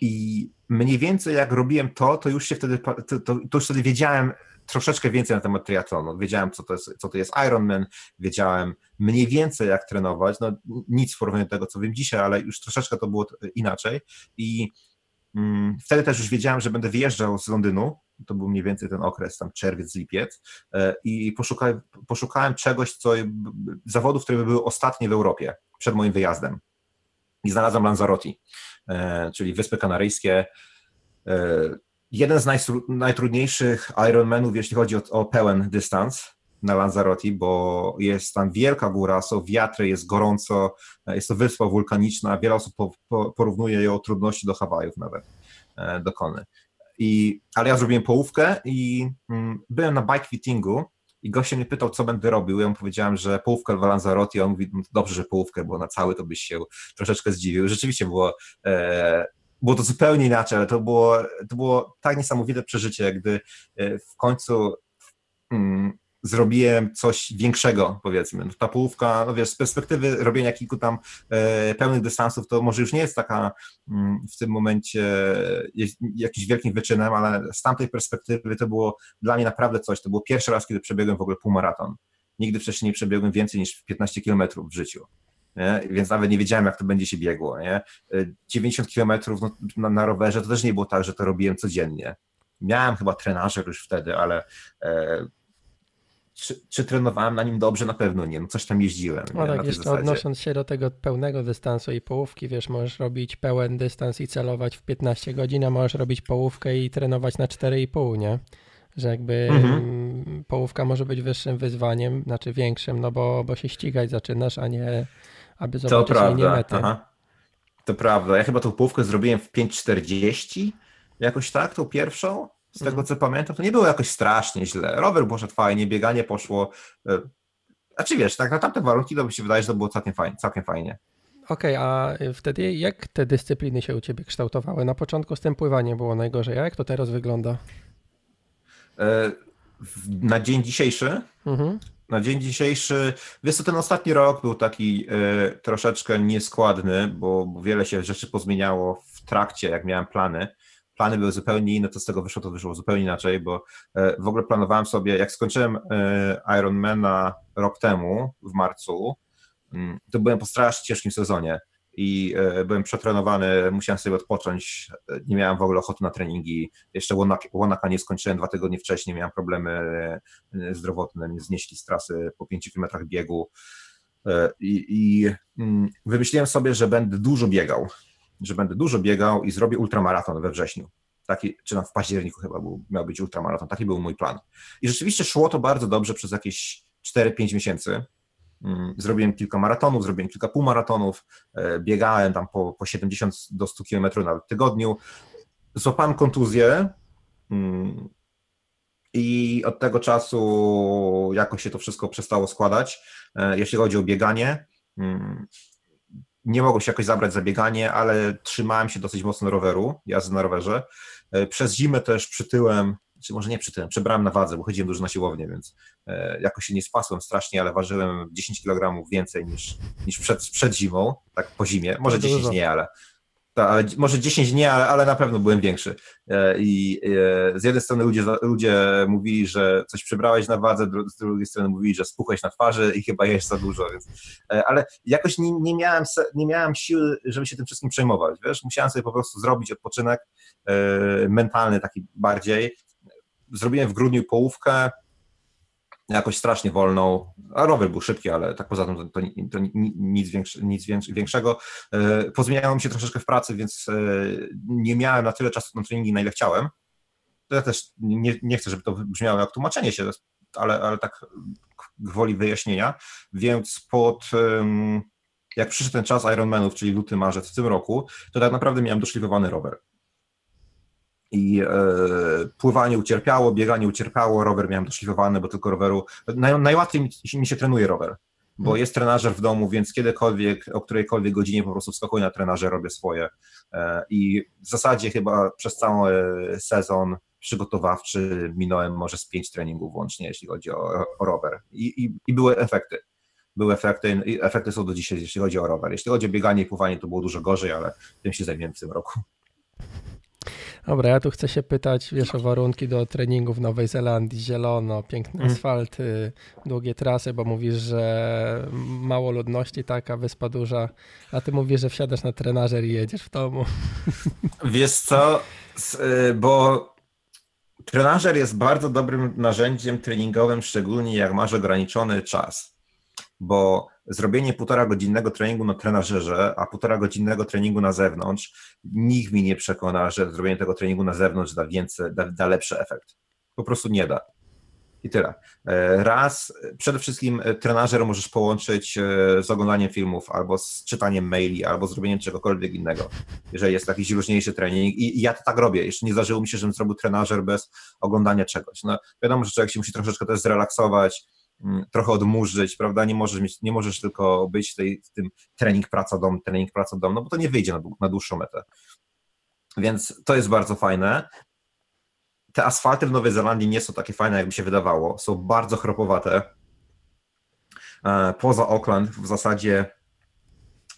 i mniej więcej jak robiłem to, to już się wtedy, to, to, to już wtedy wiedziałem, troszeczkę więcej na temat triatlonu. Wiedziałem, co to jest, co to jest Ironman, wiedziałem mniej więcej, jak trenować. No, nic w porównaniu do tego, co wiem dzisiaj, ale już troszeczkę to było inaczej. I mm, wtedy też już wiedziałem, że będę wyjeżdżał z Londynu. To był mniej więcej ten okres, tam czerwiec, lipiec. E, I poszukałem, poszukałem czegoś, co zawodów, które by były ostatnie w Europie przed moim wyjazdem. I znalazłem Lanzarote, e, czyli Wyspy Kanaryjskie e, jeden z najtrudniejszych Ironmanów, jeśli chodzi o, o pełen dystans na Lanzarote, bo jest tam wielka góra, są wiatry, jest gorąco, jest to wyspa wulkaniczna, wiele osób po, po, porównuje ją trudności do Hawajów nawet, e, do Kony. I, ale ja zrobiłem połówkę i mm, byłem na bike fittingu i gość mnie pytał, co będę robił. Ja mu powiedziałem, że połówkę w Lanzarote, on mówi, no dobrze, że połówkę, bo na cały to byś się troszeczkę zdziwił. Rzeczywiście było e, było to zupełnie inaczej, ale to było, to było tak niesamowite przeżycie, gdy e, w końcu mm, zrobiłem coś większego, powiedzmy. No, ta połówka, no wiesz, z perspektywy robienia kilku tam e, pełnych dystansów, to może już nie jest taka mm, w tym momencie jest jakimś wielkim wyczynem, ale z tamtej perspektywy to było dla mnie naprawdę coś. To było pierwszy raz, kiedy przebiegłem w ogóle półmaraton. Nigdy wcześniej nie przebiegłem więcej niż 15 kilometrów w życiu nie? więc nawet nie wiedziałem, jak to będzie się biegło. Nie? 90 kilometrów no, na, na, rowerze to też nie było tak, że to robiłem codziennie. Miałem chyba trenażer już wtedy, ale e, czy, czy, trenowałem na nim dobrze? Na pewno nie. No coś tam jeździłem. No tak, jeszcze zasadzie. odnosząc się do tego pełnego dystansu i połówki, wiesz, możesz robić pełen dystans i celować w 15 godzin, a możesz robić połówkę i trenować na 4,5, nie? Że jakby mhm. połówka może być wyższym wyzwaniem, znaczy większym, no bo, bo się ścigać zaczynasz, a nie aby zobaczyć to prawda. metę. Aha. To prawda. Ja chyba tą połówkę zrobiłem w 5.40, jakoś tak, tą pierwszą. Z tego mhm. co pamiętam, to nie było jakoś strasznie źle. Rower poszedł fajnie, bieganie poszło. E, a czy wiesz, tak na tamte warunki to mi się wydaje, że to było całkiem fajnie. Całkiem fajnie. Okej, okay, a wtedy jak te dyscypliny się u Ciebie kształtowały? Na początku z tym pływaniem było najgorzej, a jak to teraz wygląda? E, na dzień dzisiejszy mhm na dzień dzisiejszy, wiesz co, ten ostatni rok był taki y, troszeczkę nieskładny, bo, bo, wiele się rzeczy pozmieniało w trakcie, jak miałem plany. Plany były zupełnie inne, to z tego wyszło, to wyszło zupełnie inaczej, bo y, w ogóle planowałem sobie, jak skończyłem y, Ironmana rok temu, w marcu, mm, to byłem po strasznie ciężkim sezonie i e, byłem przetrenowany, musiałem sobie odpocząć, nie miałem w ogóle ochoty na treningi. Jeszcze Łonaka nie skończyłem dwa tygodnie wcześniej, miałem problemy e, zdrowotne, mnie znieśli z trasy po 5 km biegu e, i, i mm, wymyśliłem sobie, że będę dużo biegał. że będę dużo biegał i zrobię ultramaraton we wrześniu. Taki, czy tam w październiku chyba był, miał być ultramaraton. Taki był mój plan. I rzeczywiście szło to bardzo dobrze przez jakieś 4-5 miesięcy. Mm, zrobiłem kilka maratonów, zrobiłem kilka półmaratonów, e, biegałem tam po, po 70 do 100 km na tygodniu. Złapałem kontuzję mm, i od tego czasu jakoś się to wszystko przestało składać. E, jeśli chodzi o bieganie, mm, nie mogło się jakoś zabrać za bieganie, ale trzymałem się dosyć mocno roweru, jazdy na rowerze. E, przez zimę też przytyłem, czy może nie przytyłem, przebrałem na wadze, bo chodziłem dużo na siłownię, więc e, jakoś się nie spasłem strasznie, ale ważyłem 10 kg więcej niż, niż przed, przed zimą, tak po zimie. Może 10 nie, ale ta, może 10 nie, ale, ale na pewno byłem większy. E, I e, z jednej strony ludzie, ludzie mówili, że coś przybrałeś na wadze, z drugiej strony mówili, że spuchłeś na twarzy i chyba jesz za dużo. Więc, e, ale jakoś nie, nie, miałem, nie miałem siły, żeby się tym wszystkim przejmować. Wiesz? Musiałem sobie po prostu zrobić odpoczynek mentalny taki bardziej. Zrobiłem w grudniu połówkę, jakoś strasznie wolną, a rower był szybki, ale tak poza tym to, to, to nic, większe, nic większego. E, pozmieniało mi się troszeczkę w pracy, więc e, nie miałem na tyle czasu na treningi, na ile chciałem. Ja też nie, nie chcę, żeby to brzmiało jak tłumaczenie się, ale, ale tak gwoli wyjaśnienia, więc pod jak przyszedł ten czas Ironmanów, czyli luty, marzec w tym roku, to tak naprawdę miałem doszlifowany rower i e, pływanie ucierpiało, bieganie ucierpiało, rower miałem doszlifowany, bo tylko roweru, naj, najłatwiej mi, mi, się trenuje rower, bo hmm. jest trenażer w domu, więc kiedykolwiek, o którejkolwiek godzinie po prostu wskakuję na trenażer, robię swoje e, i w zasadzie chyba przez cały sezon przygotowawczy minąłem może z pięć treningów łącznie, jeśli chodzi o, o rower I, i, i były efekty były efekty, efekty są do dzisiaj, jeśli chodzi o rower. Jeśli chodzi o bieganie i pływanie, to było dużo gorzej, ale tym się zajmiemy w tym roku. Dobra, ja tu chcę się pytać, wiesz, o warunki do treningu w Nowej Zelandii, zielono, piękny mm. asfalt, długie trasy, bo mówisz, że mało ludności, taka wyspa duża, a ty mówisz, że wsiadasz na trenażer i jedziesz w domu. Wiesz co, y, bo trenażer jest bardzo dobrym narzędziem treningowym, szczególnie jak masz ograniczony czas, bo zrobienie półtora godzinnego treningu na trenażerze, a półtora godzinnego treningu na zewnątrz, nikt mi nie przekona, że zrobienie tego treningu na zewnątrz da więcej, da, da lepszy efekt. Po prostu nie da. I tyle. E, raz, przede wszystkim e, trenażer możesz połączyć e, z oglądaniem filmów, albo z czytaniem maili, albo z robieniem czegokolwiek innego, jeżeli jest jakiś luźniejszy trening. I, ja to tak robię. Jeszcze nie zdarzyło mi się, żebym zrobił trenażer bez oglądania czegoś. No, wiadomo, że człowiek się musi troszeczkę też zrelaksować, trochę odmurzyć, prawda? Nie możesz, mieć, nie możesz tylko być tej, w tym trening, praca, dom, trening, praca, dom, no bo to nie wyjdzie na, na dłuższą metę. Więc to jest bardzo fajne. Te asfalty w Nowej Zelandii nie są takie fajne, jakby się wydawało. Są bardzo chropowate. E, poza Auckland w zasadzie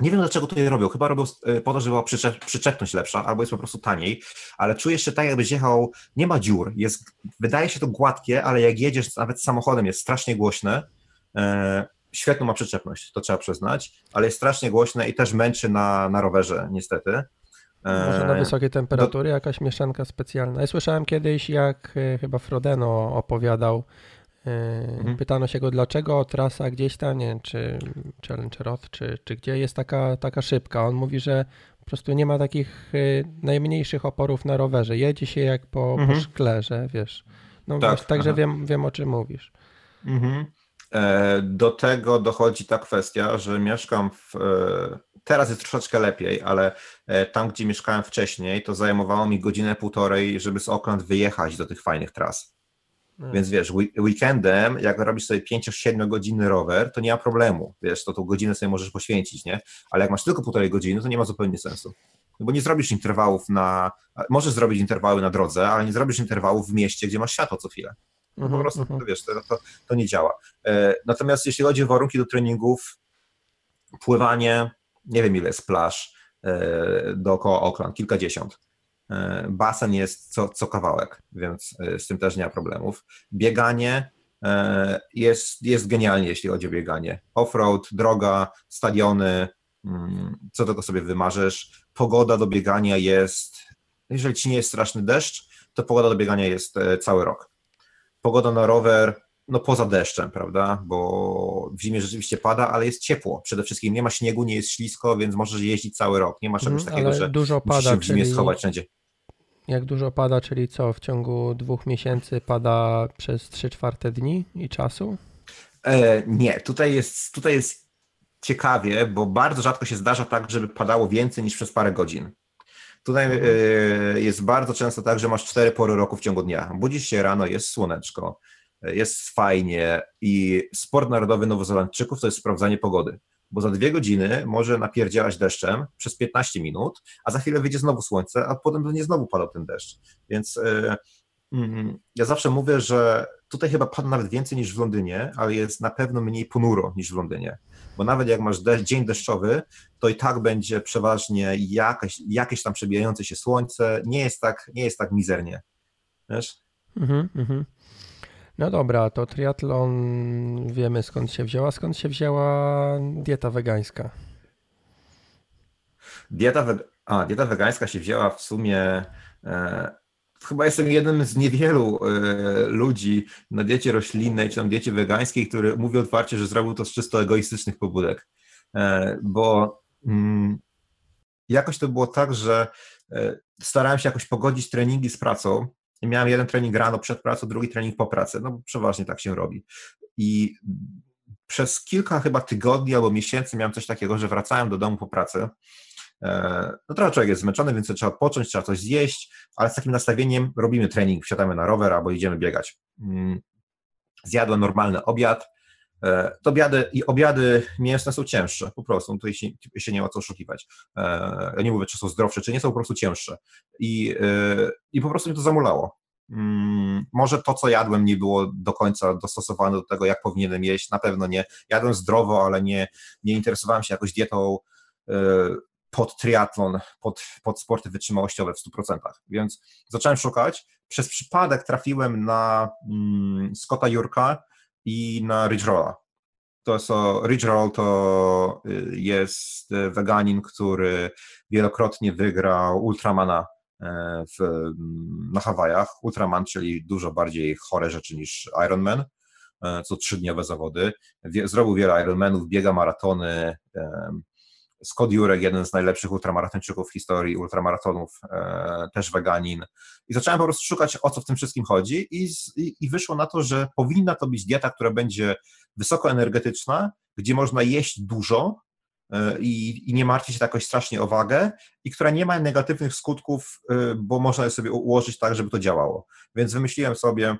nie wiem dlaczego to je robią. Chyba robią e, po to, żeby była przyczepność lepsza, albo jest po prostu taniej, ale czujesz się tak, jakbyś jechał, nie ma dziur. Jest, wydaje się to gładkie, ale jak jedziesz nawet samochodem, jest strasznie głośne. E, świetną ma przyczepność, to trzeba przyznać, ale jest strasznie głośne i też męczy na, na rowerze, niestety. E, Może na wysokiej temperatury do... jakaś mieszanka specjalna. Ja słyszałem kiedyś, jak e, chyba Frodeno opowiadał, Mhm. Pytano się go, dlaczego trasa gdzieś tam, nie wiem, czy Challenge Roth, czy, czy gdzie jest taka, taka szybka. On mówi, że po prostu nie ma takich y, najmniejszych oporów na rowerze. Jedzie się jak po, mhm. po szklerze, wiesz. No tak, także wiem, wiem, o czym mówisz. Mhm. E, do tego dochodzi ta kwestia, że mieszkam w. E, teraz jest troszeczkę lepiej, ale e, tam, gdzie mieszkałem wcześniej, to zajmowało mi godzinę, półtorej, żeby z Oakland wyjechać do tych fajnych tras. No. Więc wiesz, weekendem, jak robisz sobie 5-7 godziny rower, to nie ma problemu. Wiesz, to tą godzinę sobie możesz poświęcić, nie? Ale jak masz tylko półtorej godziny, to nie ma zupełnie sensu. No bo nie zrobisz interwałów na. Możesz zrobić interwały na drodze, ale nie zrobisz interwałów w mieście, gdzie masz światło co chwilę. No po mhm, prostu, mhm. to, wiesz, to, to, to nie działa. E, natomiast jeśli chodzi o warunki do treningów, pływanie, nie wiem ile jest plaż e, dookoła Oakland, kilkadziesiąt basen jest co, co kawałek, więc e, z tym też nie ma problemów. Bieganie e, jest, jest genialnie, jeśli chodzi o bieganie. Offroad, droga, stadiony, mm, co tylko sobie wymarzysz. Pogoda do biegania jest, jeżeli ci nie jest straszny deszcz, to pogoda do biegania jest cały rok. Pogoda na rower no poza deszczem, prawda, bo w zimie rzeczywiście pada, ale jest ciepło. Przede wszystkim nie ma śniegu, nie jest ślisko, więc możesz jeździć cały rok. Nie ma czegoś Mhm, takiego, ale że dużo musisz pada, się w zimie czyli- schować wszędzie. Jak dużo pada, czyli co, w ciągu dwóch miesięcy pada przez 3 czwarte dni i czasu? E, nie, tutaj jest, tutaj jest ciekawie, bo bardzo rzadko się zdarza tak, żeby padało więcej niż przez parę godzin. Tutaj Mhm. e, jest bardzo często tak, że masz cztery pory roku w ciągu dnia. Budzisz się rano, jest słoneczko, e, jest fajnie i sport narodowy Nowozelandczyków to jest sprawdzanie pogody. Bo za dwie godziny może napierdzielać deszczem przez 15 minut, a za chwilę wyjdzie znowu słońce, a potem będzie znowu padał ten deszcz. Więc e, mm, ja zawsze mówię, że tutaj chyba pada nawet więcej niż w Londynie, ale jest na pewno mniej ponuro niż w Londynie. Bo nawet jak masz deszcz, dzień deszczowy, to i tak będzie przeważnie jakieś, jakieś tam przebijające się słońce. Nie jest tak, nie jest tak mizernie. Wiesz? Mhm, mhm. No dobra, to triatlon wiemy skąd się wzięła. Skąd się wzięła dieta wegańska? Dieta, weg- a, dieta wegańska się wzięła w sumie. E, chyba jestem jednym z niewielu e, ludzi na diecie roślinnej czy tam diecie wegańskiej, który mówi otwarcie, że zrobił to z czysto egoistycznych pobudek. E, bo mm, jakoś to było tak, że e, starałem się jakoś pogodzić treningi z pracą. Miałem jeden trening rano przed pracą, drugi trening po pracy. No bo przeważnie tak się robi. I przez kilka chyba tygodni albo miesięcy miałem coś takiego, że wracałem do domu po pracy. E, No trochę człowiek jest zmęczony, więc trzeba odpocząć, trzeba coś zjeść, ale z takim nastawieniem robimy trening, wsiadamy na rower albo idziemy biegać. Mm, Zjadłem normalny obiad. E, To obiady, obiady mięsne są cięższe, po prostu, tutaj się, się nie ma co oszukiwać. E, Ja nie mówię, czy są zdrowsze, czy nie, są po prostu cięższe. I, e, i po prostu mnie to zamulało. Mm, Może to, co jadłem, nie było do końca dostosowane do tego, jak powinienem jeść, na pewno nie. Jadłem zdrowo, ale nie, nie interesowałem się jakoś dietą pod triatlon, pod, pod sporty wytrzymałościowe w 100%. Więc zacząłem szukać. Przez przypadek trafiłem na mm, Scotta Jurka i na Ridge Rolla. To są, Ridge Roll to y, jest weganin, który wielokrotnie wygrał Ultramana e, w, mm, na Hawajach. Ultraman, czyli dużo bardziej chore rzeczy niż Ironman, e, co trzydniowe zawody. Zrobił wiele Ironmanów, biega maratony, em, Scott Jurek, jeden z najlepszych ultramaratończyków w historii ultramaratonów, e, też weganin. I zacząłem po prostu szukać, o co w tym wszystkim chodzi i, i, i wyszło na to, że powinna to być dieta, która będzie wysokoenergetyczna, gdzie można jeść dużo e, i, i nie martwić się jakoś strasznie o wagę i która nie ma negatywnych skutków, e, bo można je sobie ułożyć tak, żeby to działało. Więc wymyśliłem sobie,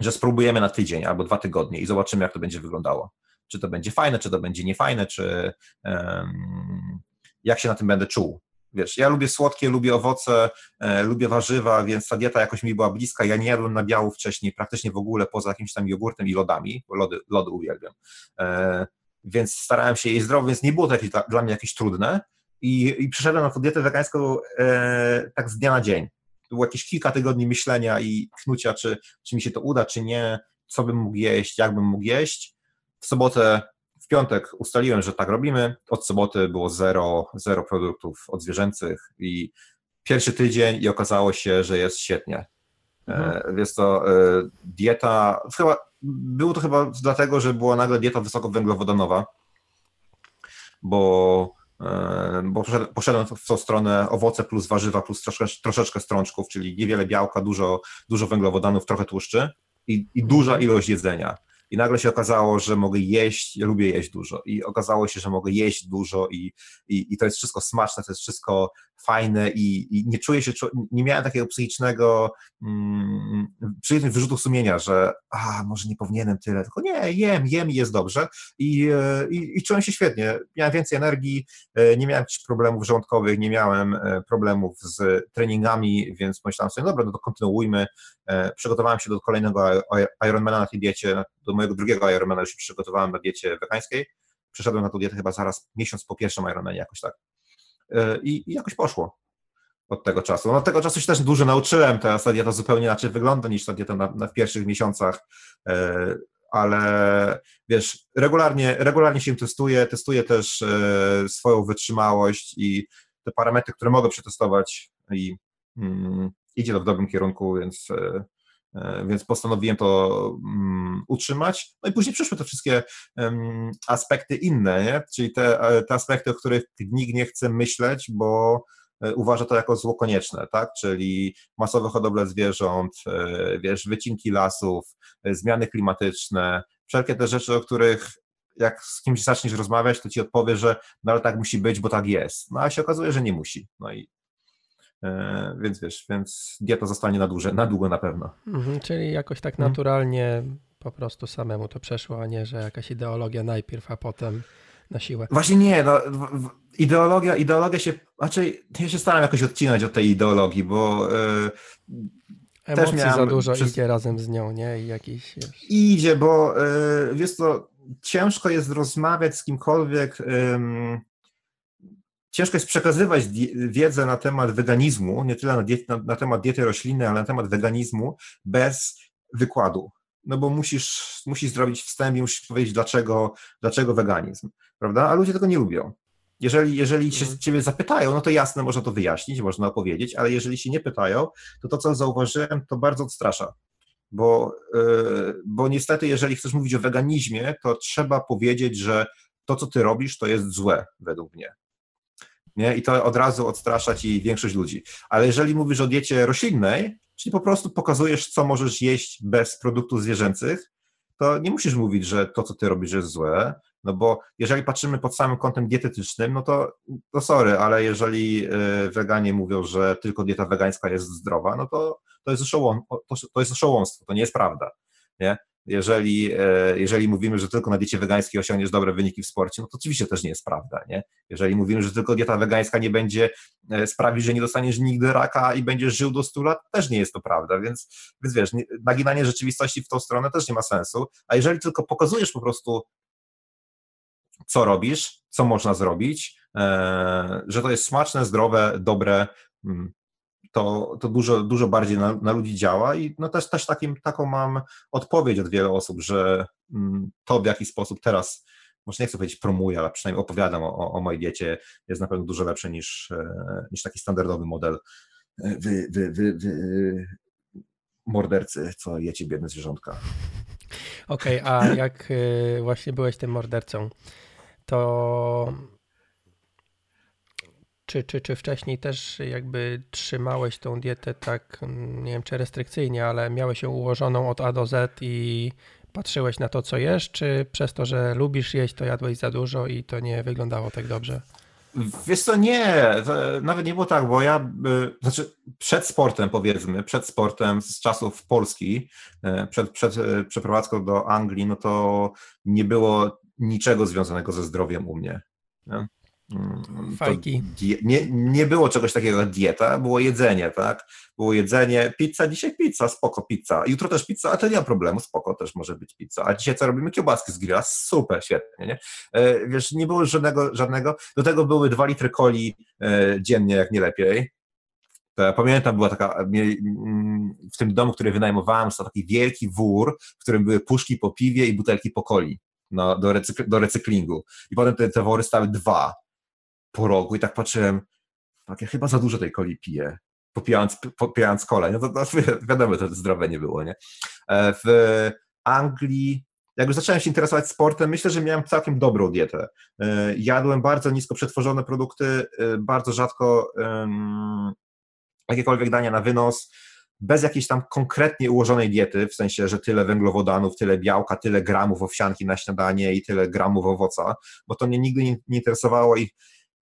że spróbujemy na tydzień albo dwa tygodnie i zobaczymy, jak to będzie wyglądało. Czy to będzie fajne, czy to będzie niefajne, czy em, jak się na tym będę czuł. Wiesz, ja lubię słodkie, lubię owoce, e, lubię warzywa, więc ta dieta jakoś mi była bliska. Ja nie jadłem nabiału wcześniej praktycznie w ogóle, poza jakimś tam jogurtem i lodami, bo lody, lody uwielbiam. E, więc starałem się jeść zdrowo, więc nie było to jakieś, dla, dla mnie jakieś trudne. I, I przeszedłem na tą dietę wegańską e, tak z dnia na dzień. To było jakieś kilka tygodni myślenia i knucia, czy, czy mi się to uda, czy nie, co bym mógł jeść, jak bym mógł jeść. W sobotę, w piątek ustaliłem, że tak robimy. Od soboty było zero, zero produktów odzwierzęcych i pierwszy tydzień i okazało się, że jest świetnie. E, Jest to e, dieta, chyba, było to chyba dlatego, że była nagle dieta wysokowęglowodanowa, bo, e, bo poszedłem, w tą stronę owoce plus warzywa plus troszeczkę, troszeczkę strączków, czyli niewiele białka, dużo, dużo węglowodanów, trochę tłuszczy i, i duża ilość jedzenia. I nagle się okazało, że mogę jeść, ja lubię jeść dużo. I okazało się, że mogę jeść dużo i, i, i to jest wszystko smaczne, to jest wszystko fajne i, i nie czuję się, nie miałem takiego psychicznego, mm, psychicznych wyrzutów sumienia, że a, może nie powinienem tyle, tylko nie, jem, jem i jest dobrze. I, e, i, i czułem się świetnie. Miałem więcej energii, e, nie miałem problemów żołądkowych, nie miałem e, problemów z treningami, więc pomyślałem sobie, dobra, no to kontynuujmy. Przygotowałem się do kolejnego Ironmana na tej diecie, do mojego drugiego Ironmana już się przygotowałem na diecie wegańskiej. Przeszedłem na tą dietę chyba zaraz miesiąc po pierwszym Ironmanie, jakoś tak. E, I, i jakoś poszło od tego czasu. No, od tego czasu się też dużo nauczyłem, teraz ta dieta zupełnie inaczej wygląda niż ta dieta na, na w pierwszych miesiącach, e, ale wiesz, regularnie, regularnie się testuję, testuję też e, swoją wytrzymałość i te parametry, które mogę przetestować i mm, idzie to w dobrym kierunku, więc, więc postanowiłem to mm, utrzymać. No i później przyszły te wszystkie aspekty inne, nie? czyli te, te aspekty, o których nikt nie chce myśleć, bo e, uważa to jako zło konieczne, tak? Czyli masowe hodowle zwierząt, e, wiesz, wycinki lasów, e, zmiany klimatyczne, wszelkie te rzeczy, o których jak z kimś zaczniesz rozmawiać, to ci odpowie, że no ale tak musi być, bo tak jest. No a się okazuje, że nie musi. No i e, więc wiesz, więc dieta zostanie na, dłużej, na długo na pewno. Mhm, czyli jakoś tak mhm. naturalnie po prostu samemu to przeszło, a nie, że jakaś ideologia najpierw, a potem na siłę. Właśnie nie, no, ideologia, ideologia się, raczej ja się staram jakoś odcinać od tej ideologii, bo yy, Emocji za dużo przez... idzie razem z nią, nie? I jakiś, wiesz... Idzie, bo yy, wiesz co, ciężko jest rozmawiać z kimkolwiek, um, ciężko jest przekazywać wiedzę na temat weganizmu, nie tyle na, diet, na, na, temat diety roślinnej, ale na temat weganizmu bez wykładu. No bo musisz, musisz zrobić wstęp i musisz powiedzieć, dlaczego, dlaczego weganizm, prawda? A ludzie tego nie lubią. Jeżeli, jeżeli się mhm. ciebie zapytają, no to jasne, można to wyjaśnić, można opowiedzieć, ale jeżeli się nie pytają, to to, co zauważyłem, to bardzo odstrasza bo, e, bo niestety, jeżeli chcesz mówić o weganizmie, to trzeba powiedzieć, że to, co ty robisz, to jest złe, według mnie. Nie? I to od razu odstrasza ci większość ludzi. Ale jeżeli mówisz o diecie roślinnej, czyli po prostu pokazujesz, co możesz jeść bez produktów zwierzęcych, to nie musisz mówić, że to, co ty robisz, jest złe, no bo jeżeli patrzymy pod samym kątem dietetycznym, no to, to sorry, ale jeżeli e, weganie mówią, że tylko dieta wegańska jest zdrowa, no to to jest, oszołom, to, to jest oszołomstwo, to nie jest prawda. Nie? Jeżeli, e, jeżeli mówimy, że tylko na diecie wegańskiej osiągniesz dobre wyniki w sporcie, no to oczywiście też nie jest prawda. Nie? Jeżeli mówimy, że tylko dieta wegańska nie będzie e, sprawić, że nie dostaniesz nigdy raka i będziesz żył do 100 lat, też nie jest to prawda. Więc, więc wiesz, naginanie rzeczywistości w tą stronę też nie ma sensu. A jeżeli tylko pokazujesz po prostu, co robisz, co można zrobić, e, że to jest smaczne, zdrowe, dobre, mm, to, to dużo, dużo bardziej na, na ludzi działa i no też, też takim, taką mam odpowiedź od wielu osób, że mm, to w jaki sposób teraz, może nie chcę powiedzieć promuję, ale przynajmniej opowiadam o, o mojej diecie, jest na pewno dużo lepsze niż, e, niż taki standardowy model e, wy, wy, wy, wy mordercy, co jecie biedne zwierzątka. Okej, okay, a jak e, właśnie byłeś tym mordercą, to czy, czy, czy wcześniej też jakby trzymałeś tą dietę tak, nie wiem czy restrykcyjnie, ale miałeś ją ułożoną od A do Z i patrzyłeś na to, co jesz, czy przez to, że lubisz jeść, to jadłeś za dużo i to nie wyglądało tak dobrze? Wiesz co, nie, nawet nie było tak, bo ja, y, znaczy przed sportem powiedzmy, przed sportem z czasów Polski, y, przed, przed y, przeprowadzką do Anglii, no to nie było niczego związanego ze zdrowiem u mnie. Nie? Mm, Fajki. Nie, nie było czegoś takiego jak dieta, było jedzenie, tak? Było jedzenie, pizza, dzisiaj pizza, spoko, pizza. Jutro też pizza, a to nie ma problemu, spoko, też może być pizza. A dzisiaj co robimy? Kiełbaski z grilla, super, świetnie, nie? E, wiesz, nie było żadnego, żadnego, do tego były dwa litry coli e, dziennie, jak nie lepiej. To ja pamiętam, była taka, mm, w tym domu, który wynajmowałem, to taki wielki wór, w którym były puszki po piwie i butelki po coli. No, do, recykl do recyklingu. I potem te, te wory stały dwa po rogu i tak patrzyłem, tak, ja chyba za dużo tej coli piję, popijając, popijając kolę. No to, to wiadomo, to zdrowe nie było, nie? E, w Anglii jak już zacząłem się interesować sportem, myślę, że miałem całkiem dobrą dietę. E, jadłem bardzo nisko przetworzone produkty, e, bardzo rzadko jakiekolwiek dania na wynos, bez jakiejś tam konkretnie ułożonej diety, w sensie, że tyle węglowodanów, tyle białka, tyle gramów owsianki na śniadanie i tyle gramów owoca, bo to mnie nigdy nie interesowało i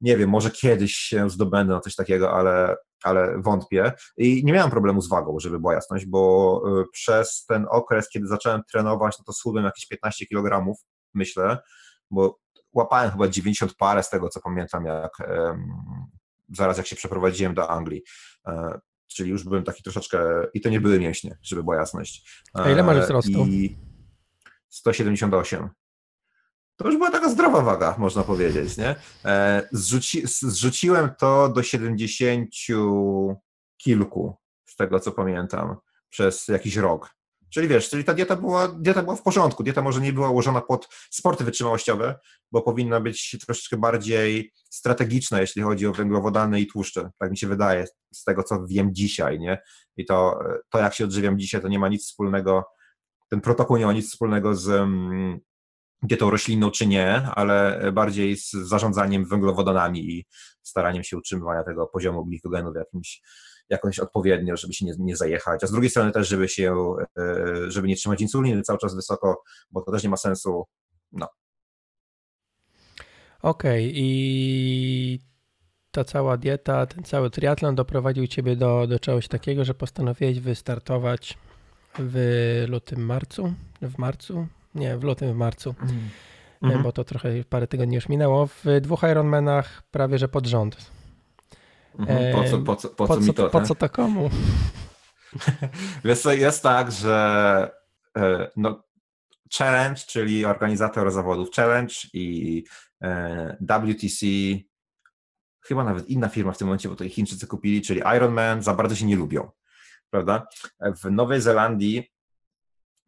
nie wiem, może kiedyś się zdobędę na coś takiego, ale, ale wątpię. I nie miałem problemu z wagą, żeby była jasność, bo y, przez ten okres, kiedy zacząłem trenować, no to schudłem jakieś 15 kg, myślę, bo łapałem chyba 90 parę z tego, co pamiętam, jak zaraz jak się przeprowadziłem do Anglii. E, czyli już byłem taki troszeczkę, i to nie były mięśnie, żeby była jasność. A ile masz wzrostu? I 178 to już była taka zdrowa waga, można powiedzieć, nie? E, zrzuci, zrzuciłem to do 70 kilku, z tego co pamiętam, przez jakiś rok. Czyli wiesz, czyli ta dieta była, dieta była w porządku. Dieta może nie była ułożona pod sporty wytrzymałościowe, bo powinna być troszeczkę bardziej strategiczna, jeśli chodzi o węglowodany i tłuszcze. Tak mi się wydaje, z tego co wiem dzisiaj, nie? I to, to jak się odżywiam dzisiaj, to nie ma nic wspólnego ten protokół nie ma nic wspólnego z um, dietą roślinną czy nie, ale bardziej z zarządzaniem węglowodanami i staraniem się utrzymywania tego poziomu glikogenu w jakimś jakoś odpowiednio, żeby się nie, nie zajechać, a z drugiej strony też, żeby się, e, żeby nie trzymać insuliny cały czas wysoko, bo to też nie ma sensu, no. Okej, okay. i ta cała dieta, ten cały triatlon doprowadził Ciebie do, do czegoś takiego, że postanowiłeś wystartować w lutym, marcu, w marcu, nie, w lutym, w marcu, mm. bo to trochę parę tygodni już minęło, w dwóch Ironmanach prawie, że pod rząd. Mhm. Po co, po co, po co, po co mi to? Po tak? co to komu? Wiesz co, jest tak, że e, no, Challenge, czyli organizator zawodów Challenge i WTC, chyba nawet inna firma w tym momencie, bo to ich Chińczycy kupili, czyli Ironman, za bardzo się nie lubią, prawda? W Nowej Zelandii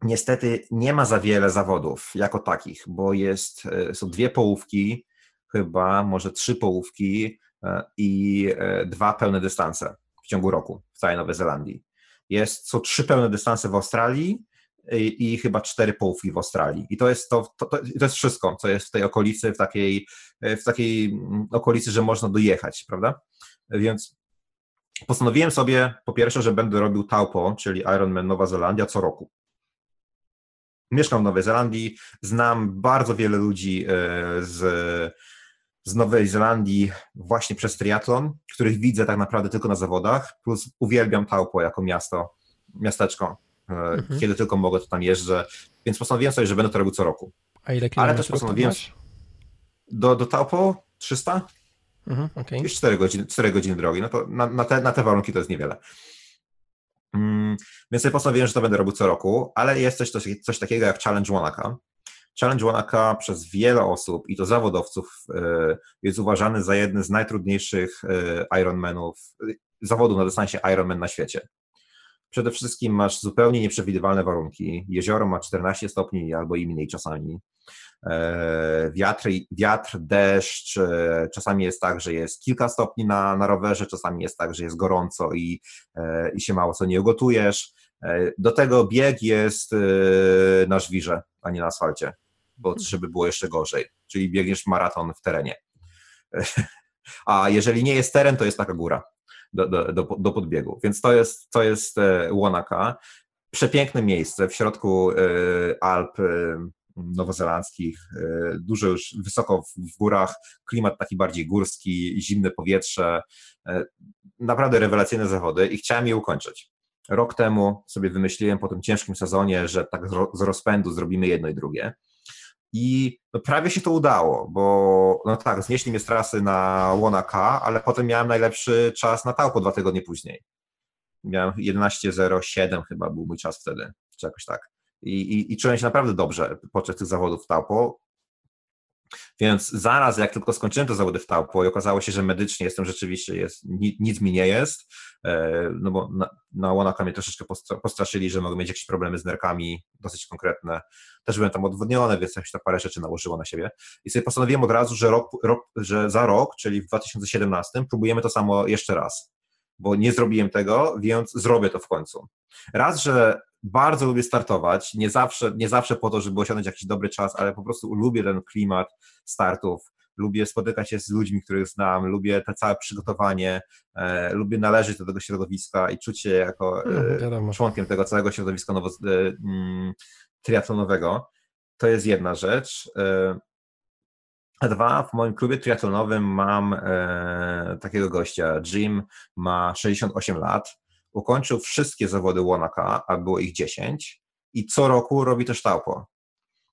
niestety nie ma za wiele zawodów jako takich, bo jest, e, są dwie połówki, chyba może trzy połówki, E, i e, dwa pełne dystanse w ciągu roku w całej Nowej Zelandii. Jest, są trzy pełne dystanse w Australii i, i chyba cztery połówki w Australii. I to jest, to, to, to, jest wszystko, co jest w tej okolicy, w takiej, w takiej mm, okolicy, że można dojechać, prawda? Więc postanowiłem sobie po pierwsze, że będę robił Taupo, czyli Ironman Nowa Zelandia co roku. Mieszkam w Nowej Zelandii, znam bardzo wiele ludzi e, z z Nowej Zelandii właśnie przez triatlon, których widzę tak naprawdę tylko na zawodach, plus uwielbiam Taupo jako miasto, miasteczko. E, mhm. Kiedy tylko mogę, to tam jeżdżę, więc postanowiłem sobie, że będę to robił co roku. A ile Ale też postanowiłem... Do, do Taupo 300? Mhm, okay. Już 4 godziny, 4 godziny drogi. No to na, na, te, na te warunki to jest niewiele. Mm, więc sobie postanowiłem, że to będę robił co roku, ale jest coś, coś, coś takiego jak Challenge Wanaka, Challenge Wanaka przez wiele osób, i to zawodowców, e, jest uważany za jeden z najtrudniejszych e, Ironmanów, zawodów na dystansie Ironman na świecie. Przede wszystkim masz zupełnie nieprzewidywalne warunki. Jezioro ma 14 stopni albo i mniej czasami. E, wiatr, wiatr, deszcz, czasami jest tak, że jest kilka stopni na, na rowerze, czasami jest tak, że jest gorąco i, i się mało co nie ugotujesz. Do tego bieg jest na żwirze, a nie na asfalcie bo żeby było jeszcze gorzej, czyli biegniesz maraton w terenie. A jeżeli nie jest teren, to jest taka góra do, do, do, do podbiegu. Więc to jest, to jest e, Łonaka. Przepiękne miejsce w środku e, Alp e, nowozelandzkich, dużo już wysoko w górach, klimat taki bardziej górski, zimne powietrze, naprawdę rewelacyjne zawody i chciałem je ukończyć. Rok temu sobie wymyśliłem po tym ciężkim sezonie, że tak z rozpędu zrobimy jedno i drugie. I no, prawie się to udało, bo no tak, znieśli mnie z trasy na Łona K, ale potem miałem najlepszy czas na Taupo dwa tygodnie później. Miałem 11.07 chyba był mój czas wtedy, czy jakoś tak. I, i, i czułem się naprawdę dobrze podczas tych zawodów w Taupo. Więc zaraz, jak tylko skończyłem te zawody w Taupo i okazało się, że medycznie jestem rzeczywiście, jest, nic mi nie jest, e, no bo na, na Łonaka mnie troszeczkę postraszyli, że mogę mieć jakieś problemy z nerkami, dosyć konkretne. Też byłem tam odwodniony, więc coś tam parę rzeczy nałożyło na siebie. I sobie postanowiłem od razu, że, rok, rok, że za rok, czyli w 2017, próbujemy to samo jeszcze raz bo nie zrobiłem tego, więc zrobię to w końcu. Raz, że bardzo lubię startować, nie zawsze, nie zawsze po to, żeby osiągnąć jakiś dobry czas, ale po prostu lubię ten klimat startów, lubię spotykać się z ludźmi, których znam, lubię te całe przygotowanie, e, lubię należeć do tego środowiska i czuć się jako e, członkiem tego całego środowiska nowo, e, mm, triatlonowego. To jest jedna rzecz. E, a dwa, w moim klubie triatlonowym mam e, takiego gościa. Jim ma 68 lat ukończył wszystkie zawody Łonaka, a było ich 10 i co roku robi też taupo.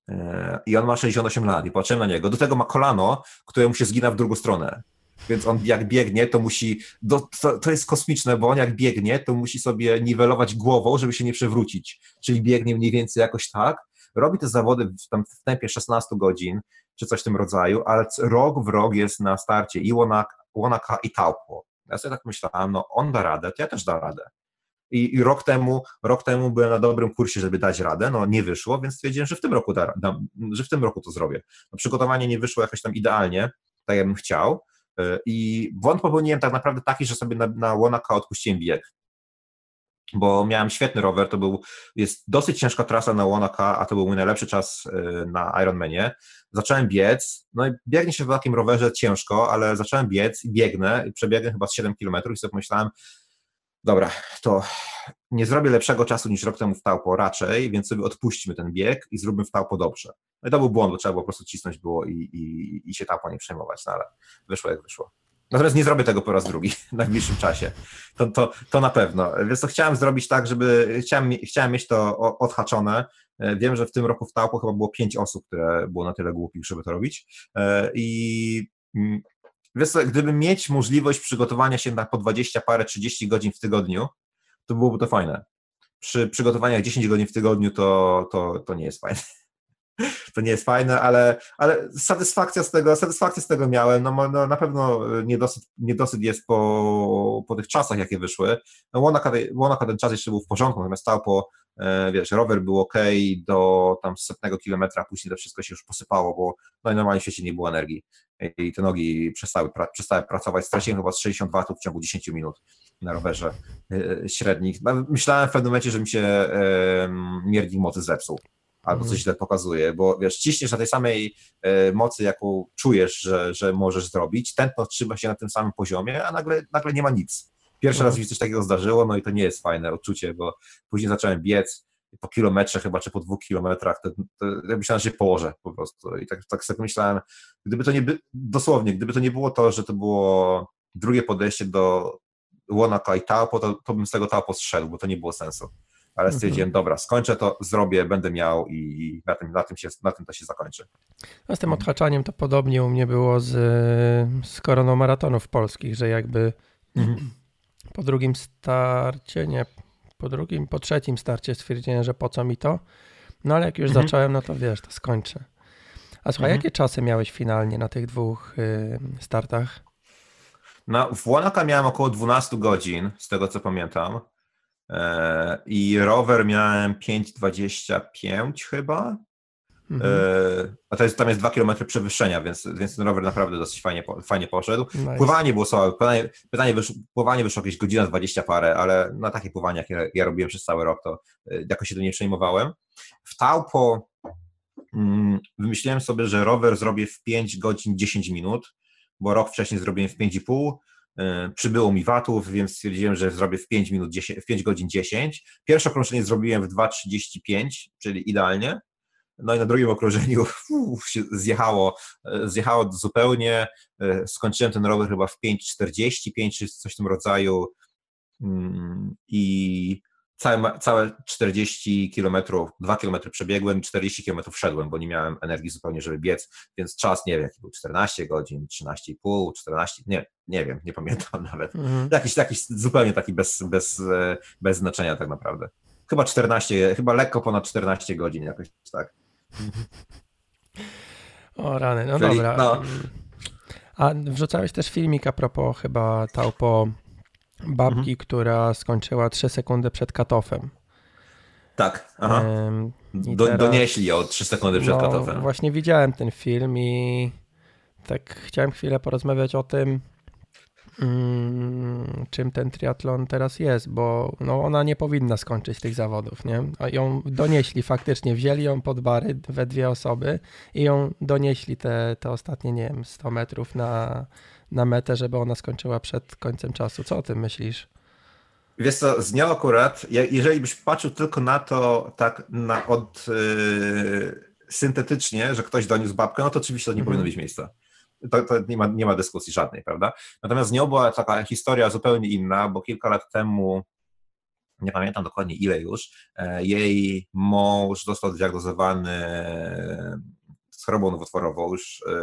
E, I on ma 68 lat i patrzę na niego. Do tego ma kolano, które mu się zgina w drugą stronę. Więc on jak biegnie, to musi. Do, to, to, jest kosmiczne, bo on jak biegnie, to musi sobie niwelować głową, żeby się nie przewrócić. Czyli biegnie mniej więcej jakoś tak. Robi te zawody w, tam, w tempie 16 godzin, czy coś w tym rodzaju, ale rok w rok jest na starcie i Łonaka, i Taupo. Ja sobie tak myślałem, no on da radę, to ja też da radę. I, I, rok, temu, rok temu byłem na dobrym kursie, żeby dać radę, no nie wyszło, więc stwierdziłem, że w tym roku, da, da, że w tym roku to zrobię. No, przygotowanie nie wyszło jakoś tam idealnie, tak jakbym chciał y, i błąd popełniłem tak naprawdę taki, że sobie na, na Łonaka odpuściłem bieg. Bo miałem świetny rower, to był, jest dosyć ciężka trasa na Wanaka, a to był mój najlepszy czas y, na Ironmanie. Zacząłem biec, no i biegnie się w takim rowerze ciężko, ale zacząłem biec i biegnę, i przebiegnę chyba z 7 km i sobie pomyślałem, dobra, to nie zrobię lepszego czasu niż rok temu w Taupo raczej, więc sobie odpuśćmy ten bieg i zróbmy w Taupo dobrze. No i to był błąd, bo trzeba było po prostu cisnąć było i, i, i się Taupo nie przejmować, no ale wyszło jak wyszło. Natomiast nie zrobię tego po raz drugi w najbliższym czasie. To, to, to na pewno. Więc to chciałem zrobić tak, żeby chciałem, chciałem mieć to odhaczone. E, wiem, że w tym roku w Taupo chyba było pięć osób, które było na tyle głupich, żeby to robić. E, I mm, wiesz co, gdyby mieć możliwość przygotowania się na po 20 parę, 30 godzin w tygodniu, to byłoby to fajne. Przy przygotowaniach 10 godzin w tygodniu to, to, to nie jest fajne to nie jest fajne, ale, ale satysfakcja z tego, satysfakcja z tego miałem, no, no na pewno niedosyt, niedosyt jest po, po tych czasach, jakie wyszły. No Łonaka, ten czas jeszcze był w porządku, natomiast stał po, e, wiesz, rower był ok do tam setnego kilometra, później to wszystko się już posypało, bo no i normalnie w świecie nie było energii i te nogi przestały, pra, przestały pracować. Straciłem chyba 60 watów w ciągu 10 minut na rowerze e, średnich. No, myślałem w pewnym momencie, że mi się miernik mocy zepsuł albo coś mhm. źle pokazuje, bo wiesz, ciśniesz na tej samej e, mocy, jaką czujesz, że, że możesz zrobić, tętno trzyma się na tym samym poziomie, a nagle, nagle nie ma nic. Pierwszy raz mhm. mi się coś takiego zdarzyło, no i to nie jest fajne odczucie, bo później zacząłem biec po kilometrze chyba, czy po dwóch kilometrach, to, to ja myślałem, że się położę po prostu i tak, tak sobie myślałem, gdyby to nie, by, dosłownie, gdyby to nie było to, że to było drugie podejście do Łonaka i Taupo, to, to bym z tego Taupo zszedł, bo to nie było sensu ale mhm. stwierdziłem, dobra, skończę to, zrobię, będę miał i na tym, na tym, się, na tym to się zakończy. A z tym odhaczaniem to podobnie u mnie było z, z koroną maratonów polskich, że jakby mhm. po drugim starcie, nie, po drugim, po trzecim starcie stwierdziłem, że po co mi to, no ale jak już mhm. zacząłem, no to wiesz, to skończę. A słuchaj, mhm. jakie czasy miałeś finalnie na tych dwóch y, startach? No, w Łonaka miałem około 12 godzin, z tego co pamiętam. E, I rower miałem 5,25 chyba. Mhm. E, a to jest, tam jest 2 km przewyższenia, więc, więc ten rower naprawdę dosyć fajnie, fajnie poszedł. Nice. Pływanie było słabe. Pytanie, pytanie wyszło, pływanie wyszło jakieś godzina 20 parę, ale na takie pływanie, jakie ja, ja robiłem przez cały rok, to e, jakoś się do nie przejmowałem. W Taupo mm, wymyśliłem sobie, że rower zrobię w 5 godzin 10 minut, bo rok wcześniej zrobiłem w 5,5 E, przybyło mi watów, więc stwierdziłem, że zrobię w 5 minut 10, w 5 godzin 10. Pierwsze okrążenie zrobiłem w 2.35, czyli idealnie. No i na drugim okrążeniu uf, się zjechało, e, zjechało zupełnie. E, skończyłem ten rower chyba w 5.45 czy coś w tym rodzaju. Mm, I całe, całe 40 km, 2 km przebiegłem, 40 km szedłem, bo nie miałem energii zupełnie, żeby biec, więc czas, nie wiem, jaki był, 14 godzin, 13,5, 14, nie, nie wiem, nie pamiętam nawet. Mhm. Jakiś, jakiś zupełnie taki bez, bez, bez znaczenia tak naprawdę. Chyba 14, chyba lekko ponad 14 godzin jakoś tak. O rany, no Czyli, dobra. No. A wrzucałeś też filmik a propos chyba Taupo babki, mhm. która skończyła 3 sekundy przed katofem. Tak, aha. Do, teraz, donieśli o 3 sekundy przed no, katofem. Właśnie widziałem ten film i tak chciałem chwilę porozmawiać o tym, mm, czym ten triatlon teraz jest, bo no, ona nie powinna skończyć tych zawodów, nie? A ją donieśli faktycznie, wzięli ją pod bary we dwie osoby i ją donieśli te, te ostatnie, nie wiem, 100 metrów na, na metę, żeby ona skończyła przed końcem czasu. Co o tym myślisz? Wiesz co, z nią akurat, jeżeli byś patrzył tylko na to tak na od yy, syntetycznie, że ktoś doniósł babkę, no to oczywiście to nie powinno mhm. mieć miejsca. To, to, nie, ma, nie ma dyskusji żadnej, prawda? Natomiast z nią była taka historia zupełnie inna, bo kilka lat temu, nie pamiętam dokładnie ile już, e, jej mąż został zdiagnozowany chorobą nowotworową już e,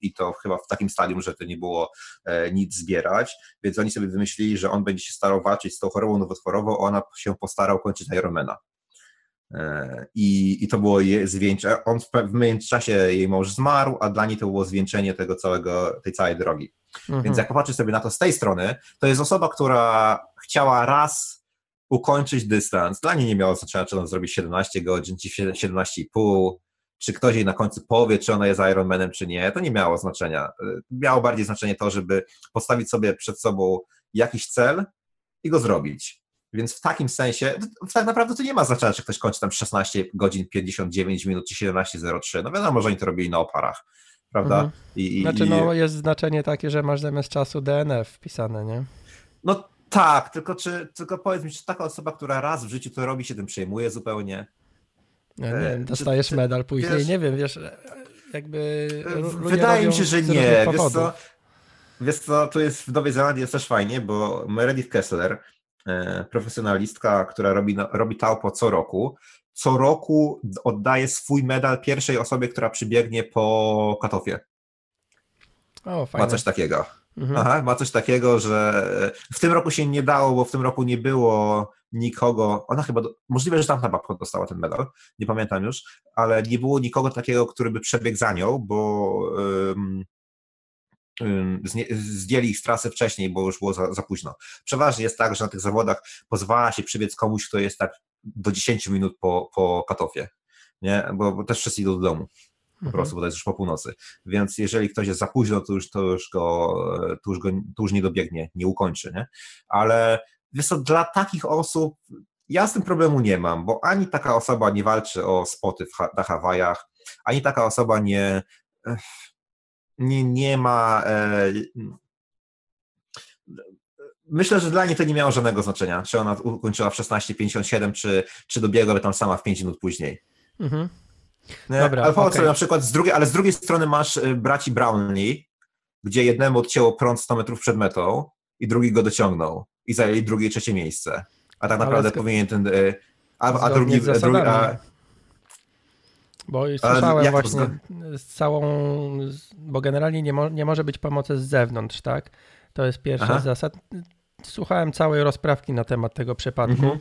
i to chyba w takim stadium, że to nie było e, nic zbierać, więc oni sobie wymyślili, że on będzie się starał walczyć z tą chorobą nowotworową, a ona się postarał kończyć Ironmana. E, I, I to było zwieńczenie. On w pewnym czasie jej mąż zmarł, a dla niej to było zwieńczenie tego całego, tej całej drogi. Mhm. Więc jak popatrzysz sobie na to z tej strony, to jest osoba, która chciała raz ukończyć dystans. Dla niej nie miało znaczenia, czy on zrobi 17 godzin, czy 17,5, czy ktoś jej na końcu powie, czy ona jest Ironmanem, czy nie, to nie miało znaczenia. Miało bardziej znaczenie to, żeby postawić sobie przed sobą jakiś cel i go zrobić. Więc w takim sensie, tak naprawdę to nie ma znaczenia, czy ktoś kończy tam 16 godzin 59 minut, czy 17.03. No wiadomo, że oni to robili na oparach, prawda? Mhm. I, i, znaczy, no jest znaczenie takie, że masz zamiast czasu DNF wpisane, nie? No tak, tylko, czy, tylko powiedz mi, czy taka osoba, która raz w życiu to robi, się tym przejmuje zupełnie? Nie, nie dostajesz czy, medal później, wiesz, nie wiem, wiesz, jakby Wydaje mi się, że nie, wiesz co, wiesz co, tu jest w Nowej Zelandii jest też fajnie, bo Meredith Kessler, e, profesjonalistka, która robi, robi taupo co roku, co roku oddaje swój medal pierwszej osobie, która przybiegnie po katofie. O, fajne. Ma coś takiego. Mhm. Aha, ma coś takiego, że w tym roku się nie dało, bo w tym roku nie było nikogo, ona chyba, możliwe, że tamta babka dostała ten medal, nie pamiętam już, ale nie było nikogo takiego, który by przebiegł za nią, bo um, zdjęli ich z trasy wcześniej, bo już było za, za, późno. Przeważnie jest tak, że na tych zawodach pozwala się przybiec komuś, kto jest tak do 10 minut po, po katofie, nie? Bo, bo też wszyscy idą do domu po mhm. prostu, bo to jest już po północy. Więc jeżeli ktoś jest za późno, to już, to już, go, to już, go, to już nie dobiegnie, nie ukończy, nie? Ale wiesz co, dla takich osób ja z tym problemu nie mam, bo ani taka osoba nie walczy o spoty na Hawajach, ani taka osoba nie, nie, nie ma. E, myślę, że dla niej to nie miało żadnego znaczenia, czy ona ukończyła w 16,57, czy, czy dobiegłaby tam sama w 5 minut później. Mhm. Dobra, ale okay. na przykład z drugiej, ale z drugiej strony masz y, braci Brownlee, gdzie jednemu odcięło prąd 100 metrów przed metą i drugi go dociągnął i zajęli drugie i trzecie miejsce. A tak naprawdę powinien ten. Y, a, a drugi. drugi a, bo słyszałem właśnie z całą, bo generalnie nie, mo, nie może być pomocy z zewnątrz, tak? To jest pierwsza Aha. zasad. Słuchałem całej rozprawki na temat tego przypadku, mhm.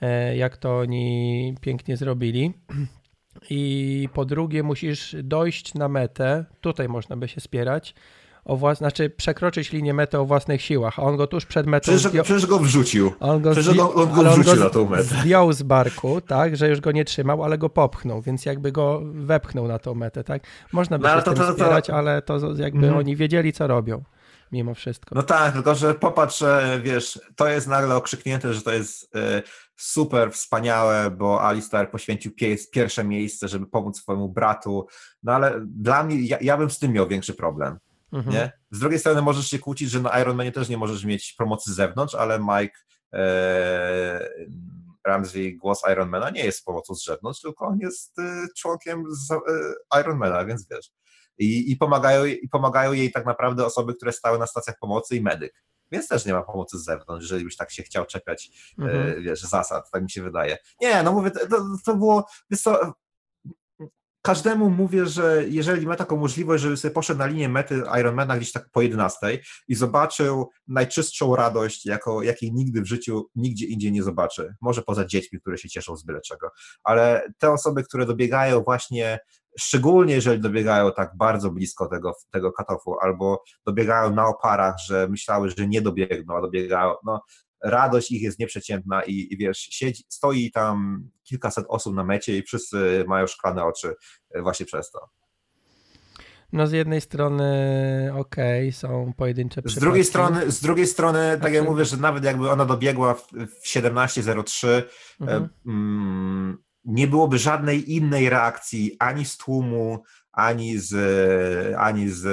E, jak to oni pięknie zrobili. I po drugie, musisz dojść na metę. Tutaj można by się spierać. O włas... Znaczy przekroczyć linię mety o własnych siłach, a on go tuż przed metą. Przecież, zdjął... przecież go wrzucił. On go, przecież go, on go wrzucił on go na tą metę. Zdjął z barku, tak, że już go nie trzymał, ale go popchnął, więc jakby go wepchnął na tą metę, tak. Można by no, się to, to, spierać, ale to jakby mm. oni wiedzieli, co robią mimo wszystko. No tak, tylko że popatrz, wiesz, to jest nagle okrzyknięte, że to jest e, super wspaniałe, bo Alistair poświęcił pierwsze miejsce, żeby pomóc swojemu bratu, no ale dla mnie, ja, ja bym z tym miał większy problem. Mhm. Nie? Z drugiej strony możesz się kłócić, że na Ironmanie też nie możesz mieć promocji z zewnątrz, ale Mike e, Ramsey, głos Ironmana nie jest pomocą z zewnątrz, tylko on jest e, członkiem z, e, Ironmana, więc wiesz. I, i, pomagają, I pomagają jej tak naprawdę osoby, które stały na stacjach pomocy i medyk. Więc też nie ma pomocy z zewnątrz, jeżeli byś tak się chciał czepiać, e, mhm. wiesz, zasad, tak mi się wydaje. Nie, no mówię, to, to było, wiesz co, każdemu mówię, że jeżeli ma taką możliwość, żeby sobie poszedł na linię mety Ironmana gdzieś tak po 11 i zobaczył najczystszą radość, jako, jakiej nigdy w życiu nigdzie indziej nie zobaczy. Może poza dziećmi, które się cieszą z byle czego. Ale te osoby, które dobiegają właśnie, szczególnie jeżeli dobiegają tak bardzo blisko tego, tego katofu, albo dobiegają na oparach, że myślały, że nie dobiegną, a dobiegają, no radość ich jest nieprzeciętna i, i wiesz, siedzi, stoi tam kilkaset osób na mecie i wszyscy mają szklane oczy e, właśnie przez to. No z jednej strony okej, okay, są pojedyncze. Z drugiej strony, z drugiej strony tak jak znaczy- mówię, że nawet jakby ona dobiegła w, w 17.03, e, mhm. mm, nie byłoby żadnej innej reakcji ani z tłumu, ani z, ani z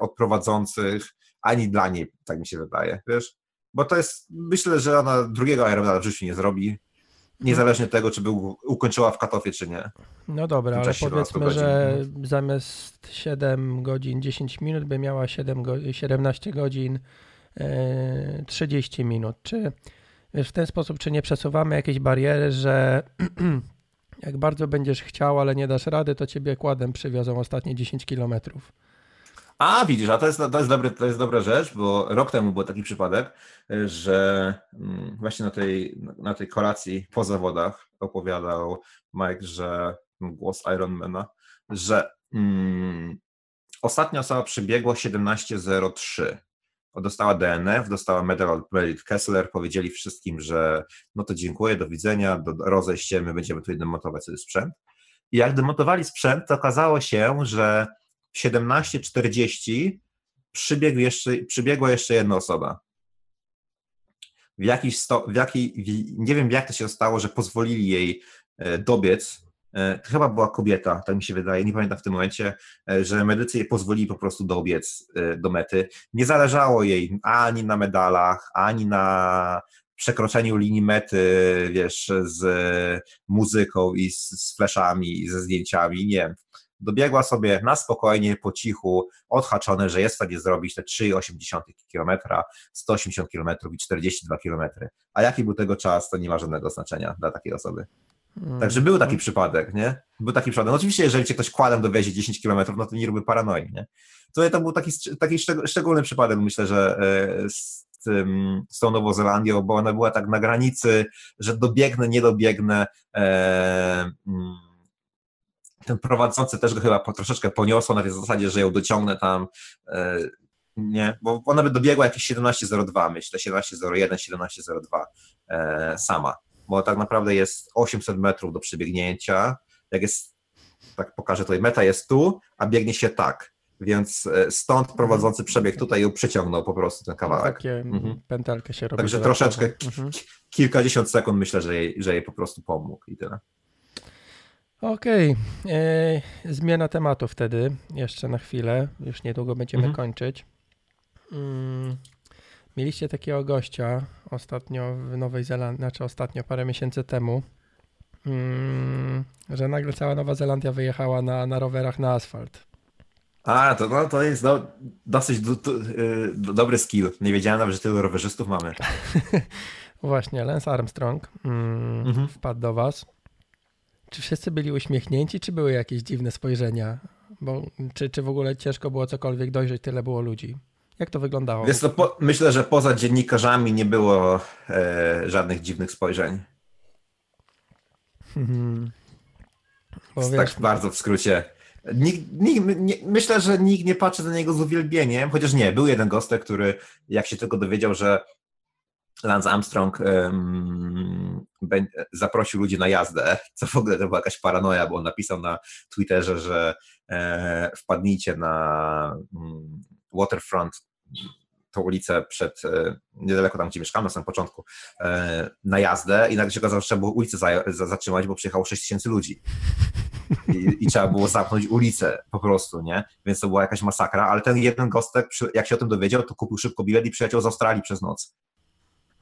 odprowadzących, ani dla niej, tak mi się wydaje, wiesz? Bo to jest, myślę, że ona drugiego Ironmana w życiu nie zrobi, niezależnie od tego, czy był, ukończyła w Katowie, czy nie. No dobra, ale powiedzmy, że zamiast 7 godzin 10 minut by miała 7 go, 17 godzin 30 e, minut. Czy wiesz, w ten sposób, czy nie przesuwamy jakiejś bariery, że jak bardzo będziesz chciał, ale nie dasz rady, to ciebie kładem przywiozą ostatnie 10 kilometrów. A widzisz, a to jest, to, jest dobry, to jest dobra rzecz, bo rok temu był taki przypadek, że mm, właśnie na tej, na tej kolacji po zawodach opowiadał Mike, że głos Ironmana, że mm, ostatnia osoba przybiegła 17.03. Dostała DNF, dostała medal od Merit Kessler, powiedzieli wszystkim, że no to dziękuję, do widzenia, do, rozejść się, my będziemy tutaj demontować sobie sprzęt. I jak demontowali sprzęt, to okazało się, że 17.40 przybiegł jeszcze, przybiegła jeszcze jedna osoba. w jakiś sto, w jaki, w, nie wiem jak to się stało, że pozwolili jej e, dobiec, e, to chyba była kobieta, tak mi się wydaje, nie pamiętam w tym momencie, e, że medycy jej pozwolili po prostu dobiec do mety. Nie zależało jej ani na medalach, ani na przekroczeniu linii mety, wiesz, z muzyką i z, z fleszami i ze zdjęciami, nie dobiegła sobie na spokojnie, po cichu, odhaczone, że jest w stanie zrobić te 3,8 km, 180 km i 42 km. A jaki był tego czas, to nie ma żadnego znaczenia dla takiej osoby. Hmm. Także był taki przypadek, nie? Był taki przypadek. No oczywiście, jeżeli cię ktoś kładem dowiezie 10 km, no to nie robi paranoi, nie? To, to był taki, taki szczególny przypadek, myślę, że e, z, tym, z tą Nową Zelandią, bo ona była tak na granicy, że dobiegnę, nie dobiegnę. E, mm, ten prowadzący też go chyba po, troszeczkę poniosło na tej zasadzie, że ją dociągnę tam, e, nie, bo ona by dobiegła jakieś 17.02, myślę, 17.01, 17.02 e, sama, bo tak naprawdę jest 800 metrów do przebiegnięcia, jak jest, tak pokażę tutaj, meta jest tu, a biegnie się tak, więc e, stąd prowadzący przebieg tutaj ją przyciągnął po prostu ten kawałek. Takie mhm. pętelkę się robi. Także troszeczkę, mhm. kilkadziesiąt sekund myślę, że jej, że jej po prostu pomógł i tyle. Okej, okay. E, zmiana tematu wtedy, jeszcze na chwilę, już niedługo będziemy mhm. kończyć. Mm, mieliście takiego gościa ostatnio w Nowej Zelandii, znaczy ostatnio, parę miesięcy temu, mm, że nagle cała Nowa Zelandia wyjechała na, na rowerach na asfalt. A, to, no, to jest do, dosyć do, do, do, dobry skill. Nie wiedziałem nawet, że tylu rowerzystów mamy. Właśnie, Lance Armstrong mm, mhm. wpadł do was. Czy wszyscy byli uśmiechnięci, czy były jakieś dziwne spojrzenia? Bo, czy, czy w ogóle ciężko było cokolwiek dojrzeć, tyle było ludzi? Jak to wyglądało? Wiesz, to po, myślę, że poza dziennikarzami nie było e, żadnych dziwnych spojrzeń. Hmm. Bo tak bardzo w skrócie. Nikt, nikt, nie, myślę, że nikt nie patrzy na niego z uwielbieniem, chociaż nie, był jeden gostek, który jak się tylko dowiedział, że Lance Armstrong um, zaprosił ludzi na jazdę, co w ogóle to była jakaś paranoja, bo on napisał na Twitterze, że e, wpadnijcie na um, Waterfront, tą ulicę przed, e, niedaleko tam, gdzie mieszkam na samym początku, e, na jazdę i nagle się okazało, że trzeba było ulicę za, za, zatrzymać, bo przyjechało 6 tysięcy ludzi. I, I, trzeba było zamknąć ulicę po prostu, nie? Więc to była jakaś masakra, ale ten jeden gostek, jak się o tym dowiedział, to kupił szybko bilet i przyjechał z Australii przez noc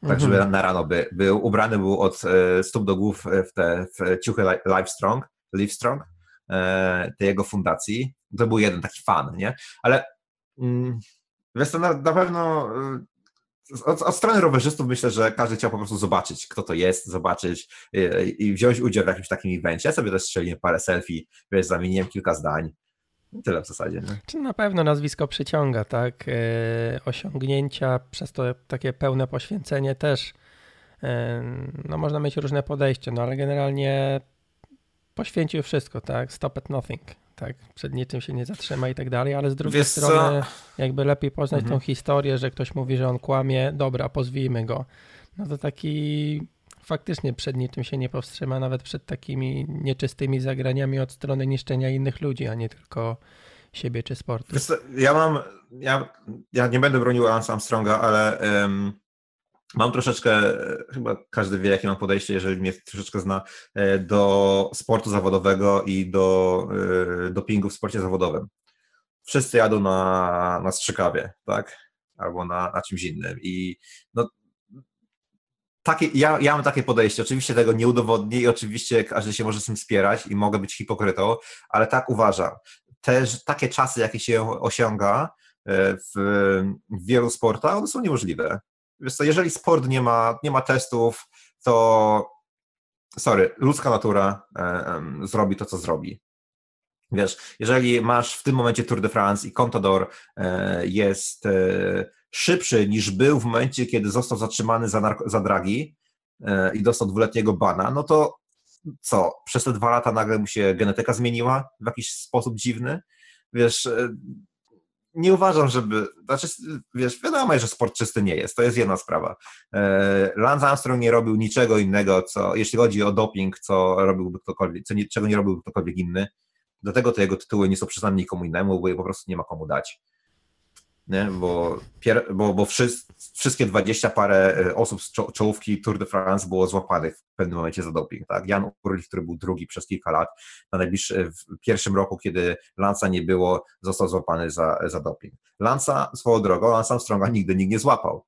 tak żeby mhm. na rano by, był ubrany był od e, stóp do głów w te w ciuchy Livestrong, Livestrong, e, tej jego fundacji. To był jeden taki fan, nie? Ale mm, wiesz, to na, na pewno e, od, od, strony rowerzystów myślę, że każdy chciał po prostu zobaczyć, kto to jest, zobaczyć i, i wziąć udział w jakimś takim evencie. Ja sobie też strzeliłem parę selfie, wiesz, zamieniłem kilka zdań. Tyle w zasadzie. Nie? Czy na pewno nazwisko przyciąga, tak? E, osiągnięcia, przez to takie pełne poświęcenie też. E, no można mieć różne podejście, no ale generalnie poświęcił wszystko, tak? Stop at nothing, tak? Przed niczym się nie zatrzyma i tak dalej, ale z drugiej Wiesz strony co? jakby lepiej poznać mhm. tą historię, że ktoś mówi, że on kłamie, dobra, pozwijmy go. No to taki faktycznie przed niczym się nie powstrzyma, nawet przed takimi nieczystymi zagraniami od strony niszczenia innych ludzi, a nie tylko siebie czy sportu. Ja mam, ja, ja nie będę bronił Lance Armstronga, ale um, mam troszeczkę, chyba każdy wie, jakie mam podejście, jeżeli mnie troszeczkę zna, e, do sportu zawodowego i do e, dopingu w sporcie zawodowym. Wszyscy jadą na, na strzykawie, tak? Albo na, na czymś innym. I no, takie, ja, ja mam takie podejście. Oczywiście tego nie udowodnię i oczywiście każdy się może z tym spierać i mogę być hipokrytą, ale tak uważam. Też takie czasy, jakie się osiąga e, w, w wielu sportach, one są niemożliwe. Wiesz co, jeżeli sport nie ma, nie ma testów, to sorry, ludzka natura e, zrobi to, co zrobi. Wiesz, jeżeli masz w tym momencie Tour de France i Contador e, jest e, szybszy niż był w momencie, kiedy został zatrzymany za, za dragi e, i dostał dwuletniego bana, no to co, przez te dwa lata nagle mu się genetyka zmieniła w jakiś sposób dziwny? Wiesz, nie uważam, żeby, znaczy, wiesz, wiadomo, że sport czysty nie jest, to jest jedna sprawa. Lance Armstrong nie robił niczego innego, co, jeśli chodzi o doping, co robiłby ktokolwiek, co czego nie robiłby ktokolwiek inny. Dlatego te jego tytuły nie są przyznane nikomu innemu, bo je po prostu nie ma komu dać. Nie? Bo, pier, bo, bo wszyscy, wszystkie 20 parę e, osób z czołówki Tour de France było złapanych w pewnym momencie za doping. Tak? Jan Urlich, który był drugi przez kilka lat, na najbliższy, w pierwszym roku, kiedy Lansa nie było, został złapany za, za doping. Lansa, swoją drogą, Lansa Armstronga nigdy nikt nie złapał,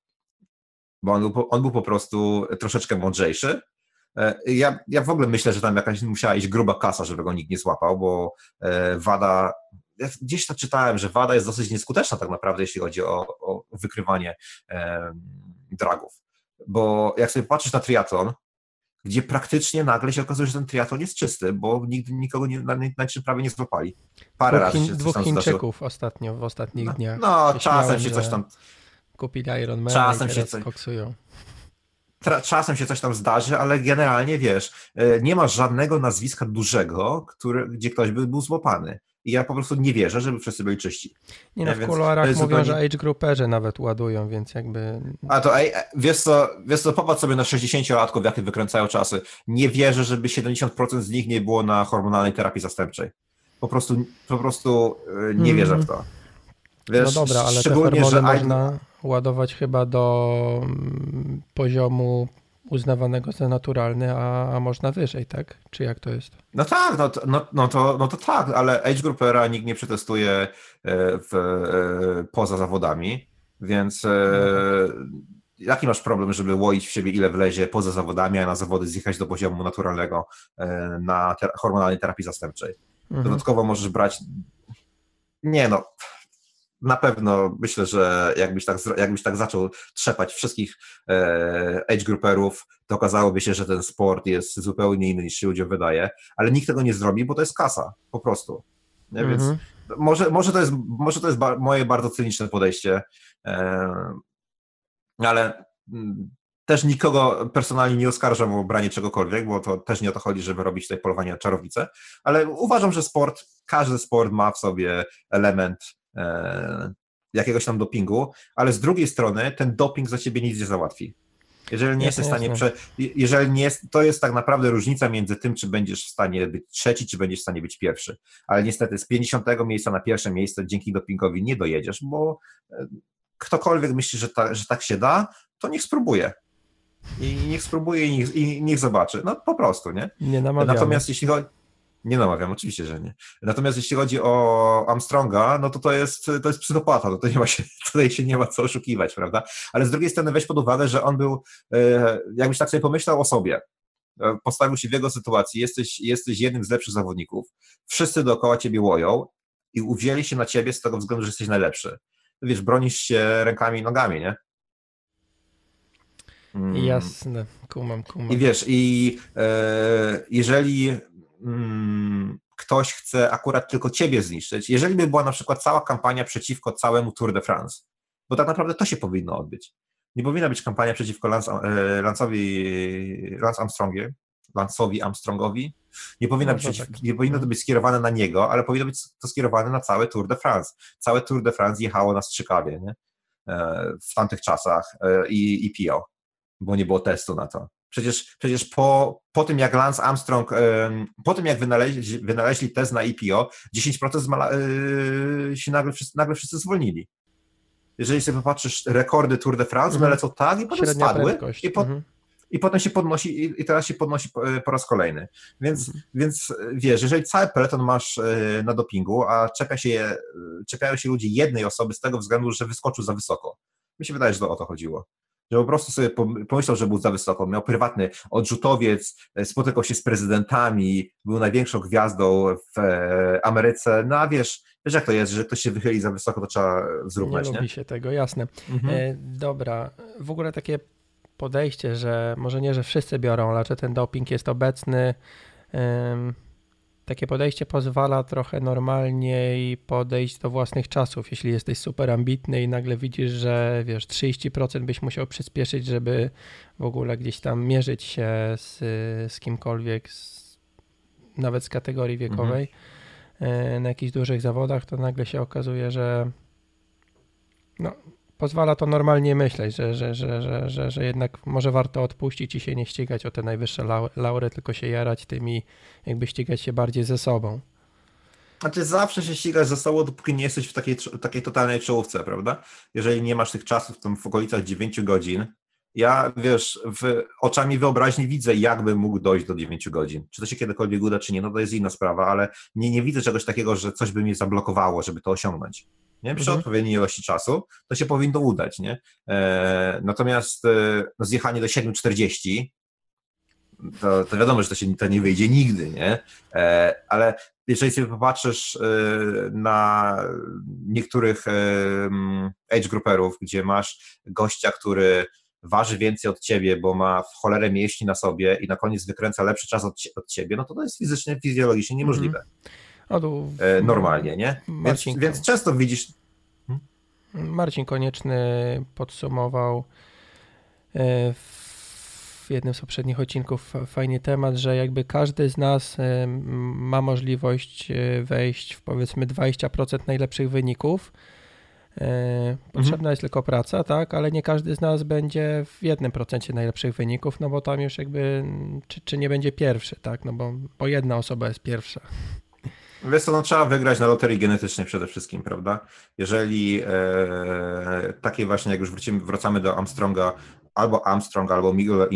bo on był, on był po prostu troszeczkę mądrzejszy, e, ja, ja w ogóle myślę, że tam jakaś musiała iść gruba kasa, żeby go nikt nie złapał, bo e, Wada ja gdzieś to czytałem, że WADA jest dosyć nieskuteczna tak naprawdę, jeśli chodzi o, o wykrywanie e, dragów. Bo jak sobie patrzysz na triatlon, gdzie praktycznie nagle się okazuje, że ten triatlon jest czysty, bo nigdy nikogo nie, na, na czym prawie nie złapali. Parę dwóch razy się Dwóch Chińczyków zdarzyło. ostatnio, w ostatnich no, dniach. No, czasem się coś tam... Kupili Iron Man czasem się coś... koksują czasem się coś tam zdarzy, ale generalnie wiesz, e, nie ma żadnego nazwiska dużego, który, gdzie ktoś by był złapany. I ja po prostu nie wierzę, żeby wszyscy byli czyści. Nie no, w kuluarach mówią, zupełnie... że age grouperzy nawet ładują, więc jakby... A to ej, wiesz co, wiesz co, popatrz sobie na 60-latków, jakie wykręcają czasy. Nie wierzę, żeby 70% z nich nie było na hormonalnej terapii zastępczej. Po prostu, po prostu e, nie wierzę w to. Mm. Wiesz, no dobra, ale te hormony że... można ładować chyba do mm, poziomu uznawanego za naturalny, a, a można wyżej, tak? Czy jak to jest? No tak, no, no, no, to, no to tak, ale age groupera nikt nie przetestuje e, w, e, poza zawodami, więc e, jaki masz problem, żeby łoić w siebie ile wlezie poza zawodami, a na zawody zjechać do poziomu naturalnego na ter hormonalnej terapii zastępczej? Mhm. Dodatkowo możesz brać nie no, na pewno myślę, że jakbyś tak, jakbyś tak zaczął trzepać wszystkich e, age grouperów, to okazałoby się, że ten sport jest zupełnie inny niż się ludziom wydaje, ale nikt tego nie zrobi, bo to jest kasa, po prostu. Nie? Więc mm -hmm. może, może to jest, może to jest ba moje bardzo cyniczne podejście, e, ale mm, też nikogo personalnie nie oskarżam o branie czegokolwiek, bo to też nie o to chodzi, żeby robić tutaj polowanie na czarownicę, ale uważam, że sport, każdy sport ma w sobie element jakiegoś tam dopingu, ale z drugiej strony ten doping za ciebie nic nie załatwi. Jeżeli nie jesteś w stanie, prze, jeżeli nie jest, to jest tak naprawdę różnica między tym, czy będziesz w stanie być trzeci, czy będziesz w stanie być pierwszy. Ale niestety z 50 miejsca na pierwsze miejsce dzięki dopingowi nie dojedziesz, bo e, ktokolwiek myśli, że, ta, że tak się da, to niech spróbuje. I niech spróbuje i niech, i niech zobaczy. No po prostu, nie? Nie namawiamy. Natomiast jeśli chodzi, nie namawiam, oczywiście, że nie. Natomiast jeśli chodzi o Armstronga, no to to jest, to jest psychopata, no to nie ma się, tutaj się nie ma co oszukiwać, prawda? Ale z drugiej strony weź pod uwagę, że on był, e, jakbyś tak sobie pomyślał o sobie, e, postawił się w jego sytuacji, jesteś, jesteś jednym z lepszych zawodników, wszyscy dookoła ciebie łoją i uwzięli się na ciebie z tego względu, że jesteś najlepszy. Wiesz, bronisz się rękami i nogami, nie? Mm. Jasne, kumam, kumam. I wiesz, i e, jeżeli mm, ktoś chce akurat tylko ciebie zniszczyć, jeżeli by była na przykład cała kampania przeciwko całemu Tour de France, bo tak naprawdę to się powinno odbyć. Nie powinna być kampania przeciwko Lance, e, Lance'owi, Lance Armstrongie, Lance'owi Armstrongowi. Nie, powinna no, być, tak. nie powinno to być skierowane na niego, ale powinno być to skierowane na całe Tour de France. Całe Tour de France jechało na strzykawie nie? E, w tamtych czasach e, i, i bo nie było testu na to. Przecież, przecież po, po tym, jak Lance Armstrong, po tym, jak wynaleźli, wynaleźli test na EPO, 10% zmala, yy, się nagle wszyscy, nagle wszyscy zwolnili. Jeżeli sobie popatrzysz, rekordy Tour de France, mhm. lecą tak i potem Średnia spadły i, po, mhm. i potem się podnosi i, teraz się podnosi po, po raz kolejny. Więc, mhm. więc wiesz, jeżeli cały peleton masz na dopingu, a czepia się, czepiają się ludzie jednej osoby z tego względu, że wyskoczył za wysoko. Mi się wydaje, że to o to chodziło że po prostu sobie pomyślał, że był za wysoko. Miał prywatny odrzutowiec, e, spotykał się z prezydentami, był największą gwiazdą w e, Ameryce. No a wiesz, wiesz jak to jest, że ktoś się wychyli za wysoko, to trzeba zrównać. Nie, nie? lubi się tego, jasne. Mhm. E, dobra, w ogóle takie podejście, że może nie, że wszyscy biorą, ale że ten doping jest obecny takie podejście pozwala trochę normalniej podejść do własnych czasów. Jeśli jesteś super ambitny i nagle widzisz, że wiesz, 30% byś musiał przyspieszyć, żeby w ogóle gdzieś tam mierzyć się z, z kimkolwiek, z, nawet z kategorii wiekowej, mhm. na jakichś dużych zawodach, to nagle się okazuje, że no, pozwala to normalnie myśleć, że, że, że, że, że, jednak może warto odpuścić i się nie ścigać o te najwyższe laury, tylko się jarać tymi, jakby ścigać się bardziej ze sobą. Znaczy zawsze się ścigasz ze sobą, dopóki nie jesteś w takiej, takiej totalnej czołówce, prawda? Jeżeli nie masz tych czasów tam w okolicach 9 godzin, ja wiesz, w oczami wyobraźni widzę, jakbym mógł dojść do 9 godzin. Czy to się kiedykolwiek uda, czy nie, no to jest inna sprawa, ale nie, nie widzę czegoś takiego, że coś by mnie zablokowało, żeby to osiągnąć. Nie? Przy mhm. odpowiedniej ilości czasu to się powinno udać. Nie? E, natomiast e, no, zjechanie do 7.40 to, to wiadomo, że to się to nie wyjdzie nigdy, nie? E, ale jeżeli sobie popatrzysz e, na niektórych e, age grouperów, gdzie masz gościa, który waży więcej od ciebie, bo ma w cholerę mięśni na sobie i na koniec wykręca lepszy czas od, od ciebie, no to to jest fizycznie, fizjologicznie niemożliwe. Mhm. E, normalnie, nie? Więc, więc, często widzisz. Hmm? Marcin Konieczny podsumował e, w jednym z poprzednich odcinków fajny temat, że jakby każdy z nas e, ma możliwość wejść w powiedzmy 20% najlepszych wyników potrzebna mhm. jest tylko praca, tak, ale nie każdy z nas będzie w jednym procencie najlepszych wyników, no bo tam już jakby, czy, czy nie będzie pierwszy, tak, no bo, bo jedna osoba jest pierwsza. Wiesz co, no trzeba wygrać na loterii genetycznej przede wszystkim, prawda? Jeżeli e, takie właśnie, jak już wrócimy, wracamy do Armstronga, albo Armstrong, albo Miguel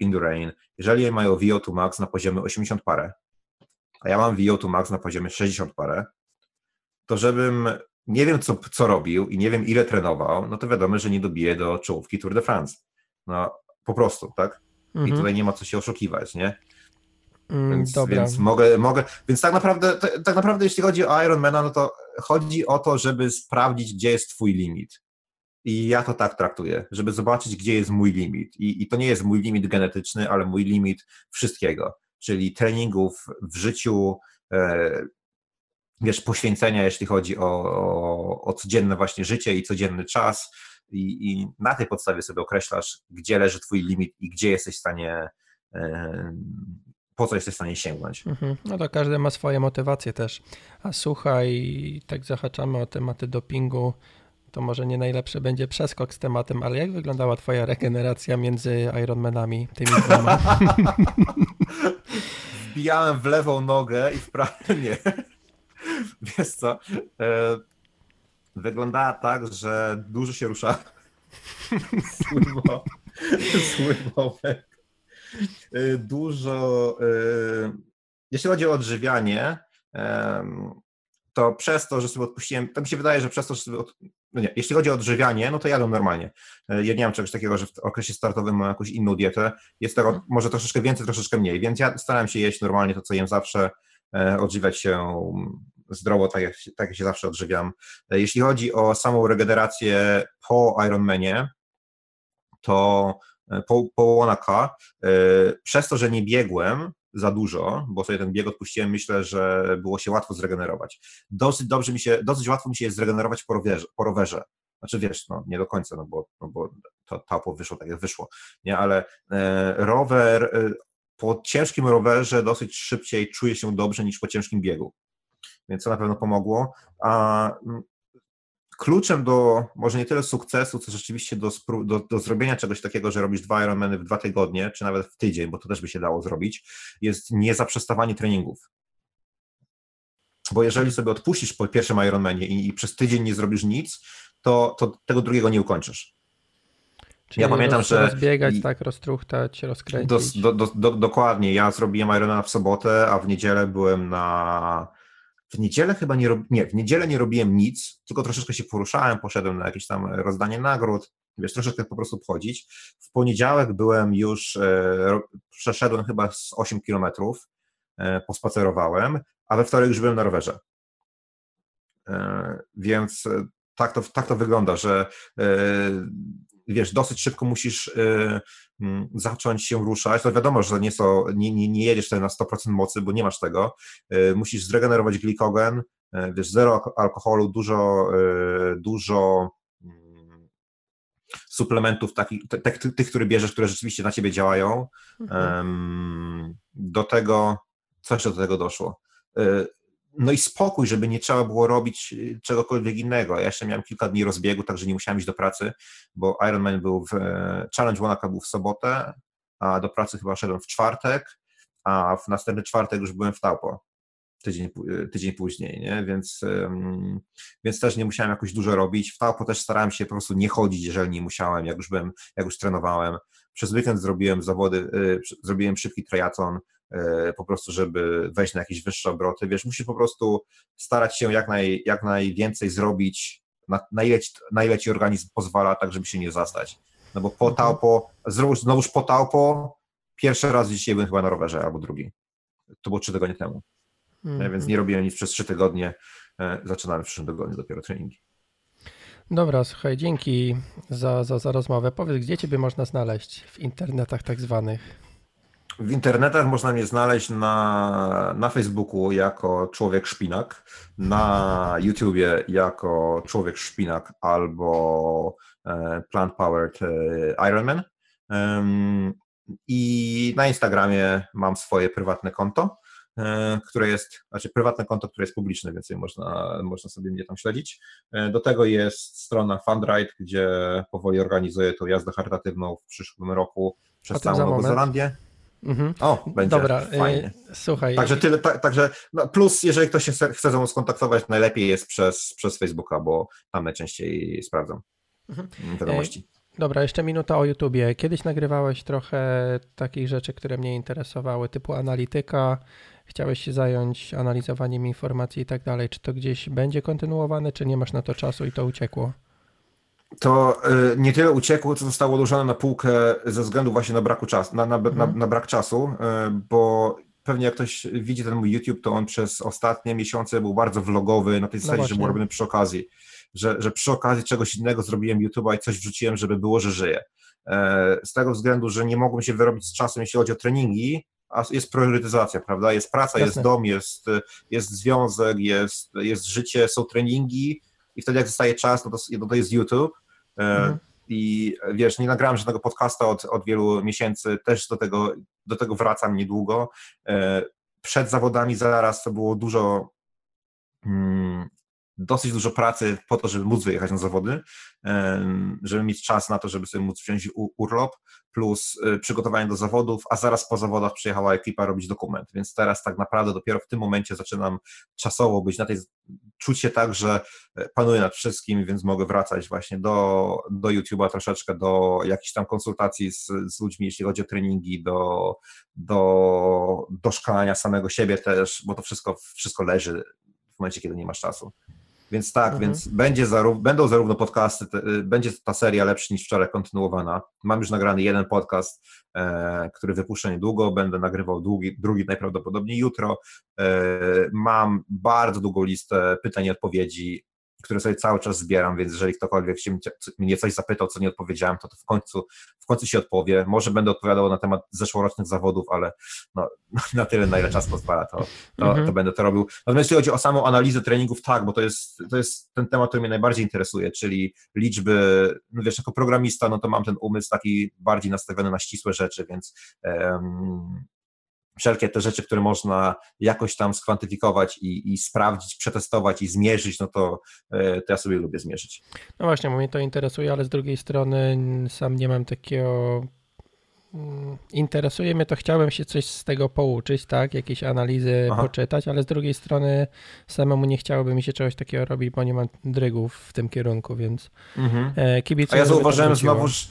Indurain, jeżeli mają VO2 max na poziomie 80 parę, a ja mam VO2 max na poziomie 60 parę, to żebym nie wiem, co, co robił i nie wiem, ile trenował, no to wiadomo, że nie dobije do czołówki Tour de France. No, po prostu, tak? Mhm. I tutaj nie ma co się oszukiwać, nie? Mm, więc, więc, mogę, mogę, więc tak naprawdę, tak naprawdę jeśli chodzi o Ironmana, no to chodzi o to, żeby sprawdzić, gdzie jest twój limit. I ja to tak traktuję, żeby zobaczyć, gdzie jest mój limit. I, i to nie jest mój limit genetyczny, ale mój limit wszystkiego, czyli treningów w życiu, e, wiesz, poświęcenia, jeśli chodzi o, o, o codzienne właśnie życie i codzienny czas i, i, na tej podstawie sobie określasz, gdzie leży twój limit i gdzie jesteś w stanie, po co jesteś w stanie sięgnąć. Mhm. No to każdy ma swoje motywacje też. A słuchaj, tak zahaczamy o tematy dopingu, to może nie najlepszy będzie przeskok z tematem, ale jak wyglądała twoja regeneracja między Ironmanami, tymi dwoma? Wbijałem w lewą nogę i w prawą nie. Wiesz co, e, wyglądała tak, że dużo się rusza. Sływo, sływowek. E, dużo. E, jeśli chodzi o odżywianie, to przez to, że sobie odpuściłem, to mi się wydaje, że przez to, że sobie od... no nie, jeśli chodzi o odżywianie, no to jadę normalnie. Ja nie mam czegoś takiego, że w okresie startowym mam jakąś inną dietę. Jest tego może troszeczkę więcej, troszeczkę mniej, więc ja starałem się jeść normalnie to, co jem zawsze, odżywiać się zdrowo, tak jak, tak jak się zawsze odżywiam. E, jeśli chodzi o samą regenerację po Ironmanie, to e, po, po Wanaka, e, przez to, że nie biegłem za dużo, bo sobie ten bieg odpuściłem, myślę, że było się łatwo zregenerować. Dosyć dobrze mi się, dosyć łatwo mi się jest zregenerować po rowerze. Po rowerze. Znaczy wiesz, no nie do końca, no bo, no bo to tapo wyszło tak jak wyszło, nie, ale e, rower, e, po ciężkim rowerze dosyć szybciej czuję się dobrze niż po ciężkim biegu więc to na pewno pomogło. A mm, kluczem do może nie tyle sukcesu, co rzeczywiście do, do, do zrobienia czegoś takiego, że robisz dwa Ironmany w dwa tygodnie, czy nawet w tydzień, bo to też by się dało zrobić, jest niezaprzestawanie treningów. Bo jeżeli sobie odpuścisz po pierwszym Ironmanie i, i przez tydzień nie zrobisz nic, to, to tego drugiego nie ukończysz. Czyli ja pamiętam, roz, że. Rozbiegać, tak, roztruchtać, rozkręcić. Do, do, do, dokładnie. Ja zrobiłem Ironmana w sobotę, a w niedzielę byłem na w niedzielę chyba nie, nie, w niedzielę nie robiłem nic, tylko troszeczkę się poruszałem, poszedłem na jakieś tam rozdanie nagród, wiesz, troszeczkę po prostu wchodzić. W poniedziałek byłem już, e, przeszedłem chyba z 8 kilometrów, e, pospacerowałem, a we wtorek już byłem na rowerze. E, więc e, tak to, tak to wygląda, że e, wiesz, dosyć szybko musisz y, mm, zacząć się ruszać. To wiadomo, że nie, so, nie, nie, nie jedziesz tutaj na 100% mocy, bo nie masz tego. Y, musisz zregenerować glikogen, y, wiesz, zero alkoholu, dużo, dużo mm, suplementów takich, tych, tych, które bierzesz, które rzeczywiście na ciebie działają. Mhm. Do tego, coś do tego doszło no i spokój, żeby nie trzeba było robić y, czegokolwiek innego. Ja jeszcze miałem kilka dni rozbiegu, także nie musiałem iść do pracy, bo Ironman był w, e, Challenge Wanaka był w sobotę, a do pracy chyba szedłem w czwartek, a w następny czwartek już byłem w Taupo. tydzień, tydzień później, nie? Więc, więc też nie musiałem jakoś dużo robić. W Taupo też starałem się po prostu nie chodzić, jeżeli nie musiałem, jak już byłem, jak już trenowałem. Przez weekend zrobiłem zawody, zrobiłem szybki triatlon, po prostu, żeby wejść na jakieś wyższe obroty. Wiesz, musisz po prostu starać się jak, naj, jak najwięcej zrobić, na, na, ile ci, na ile ci organizm pozwala, tak żeby się nie zastać. No bo po mhm. taupo, znowuż po taupo, pierwszy raz dzisiaj byłem chyba na rowerze, albo drugi. To było trzy tygodnie temu. Mm. Więc nie robiłem nic przez trzy tygodnie. E, zaczynamy w przyszłym tygodniu dopiero treningi. Dobra, słuchaj, dzięki za, za, za rozmowę. Powiedz, gdzie Ciebie można znaleźć w internetach tak zwanych? W internetach można mnie znaleźć na, na Facebooku jako Człowiek Szpinak, na YouTubie jako Człowiek Szpinak albo e, Plant Powered e, Ironman. I na Instagramie mam swoje prywatne konto, e, które jest, znaczy prywatne konto, które jest publiczne, więc można, można sobie mnie tam śledzić. Do tego jest strona Fundride, gdzie powoli organizuję tą jazdę charytatywną w przyszłym roku przez całą Nową Zelandię. Mhm. O, będzie Dobra, y, fajnie. słuchaj. Także tyle, ta, także no plus, jeżeli ktoś się chce ze mną skontaktować, najlepiej jest przez, przez Facebooka, bo tam najczęściej sprawdzam mhm. wiadomości. Y, dobra, jeszcze minuta o YouTubie. Kiedyś nagrywałeś trochę takich rzeczy, które mnie interesowały, typu analityka. Chciałeś się zająć analizowaniem informacji i tak dalej. Czy to gdzieś będzie kontynuowane, czy nie masz na to czasu i to uciekło? To y, nie tyle uciekło, co zostało odłożone na półkę ze względu właśnie na, braku czasu, na, na, na, mhm. na brak czasu, y, bo pewnie jak ktoś widzi ten mój YouTube, to on przez ostatnie miesiące był bardzo vlogowy, na tej no zasadzie, no że był robiony przy okazji, że, że przy okazji czegoś innego zrobiłem YouTube'a i coś wrzuciłem, żeby było, że żyję. E, z tego względu, że nie mogłem się wyrobić z czasem, jeśli chodzi o treningi, a jest priorytetyzacja, prawda? Jest praca, Jasne. jest dom, jest, jest związek, jest, jest życie, są treningi i wtedy jak zostaje czas, no to, no to jest YouTube mhm. I wiesz, nie nagrałem żadnego podcasta od, od wielu miesięcy, też do tego, do tego wracam niedługo. E, przed zawodami zaraz to było dużo mm, dosyć dużo pracy po to, żeby móc wyjechać na zawody, żeby mieć czas na to, żeby sobie móc wziąć urlop, plus y, przygotowanie do zawodów, a zaraz po zawodach przyjechała ekipa robić dokument, więc teraz tak naprawdę dopiero w tym momencie zaczynam czasowo być na tej, czuć się tak, że e, panuję nad wszystkim, więc mogę wracać właśnie do, do YouTube'a troszeczkę, do jakichś tam konsultacji z, z ludźmi, jeśli chodzi o treningi, do, do, do szkalania samego siebie też, bo to wszystko, wszystko leży w momencie, kiedy nie masz czasu. Więc tak, mhm. więc będzie zaró będą zarówno podcasty, te, y, będzie ta seria lepszy niż wczoraj kontynuowana. Mam już nagrany jeden podcast, e, który wypuszczę niedługo, będę nagrywał drugi, drugi najprawdopodobniej jutro. E, mam bardzo długą listę pytań i odpowiedzi które sobie cały czas zbieram, więc jeżeli ktokolwiek się mnie coś zapytał, co nie odpowiedziałem, to, to w końcu w końcu się odpowie. Może będę odpowiadał na temat zeszłorocznych zawodów, ale no, na tyle, na ile czas pozwala, to, to, mhm. to, będę to robił. Natomiast jeśli chodzi o samą analizę treningów, tak, bo to jest, to jest ten temat, który mnie najbardziej interesuje, czyli liczby, no wiesz, jako programista, no to mam ten umysł taki bardziej nastawiony na ścisłe rzeczy, więc um, wszelkie te rzeczy, które można jakoś tam skwantyfikować i, i sprawdzić, przetestować i zmierzyć, no to, e, to ja sobie lubię zmierzyć. No właśnie, bo mnie to interesuje, ale z drugiej strony sam nie mam takiego mm, interesuje mnie to, chciałem się coś z tego pouczyć, tak, jakieś analizy Aha. poczytać, ale z drugiej strony samemu nie chciałoby mi się czegoś takiego robić, bo nie mam drygów w tym kierunku, więc mhm. E, kibicuję. A ja zauważyłem znowuż,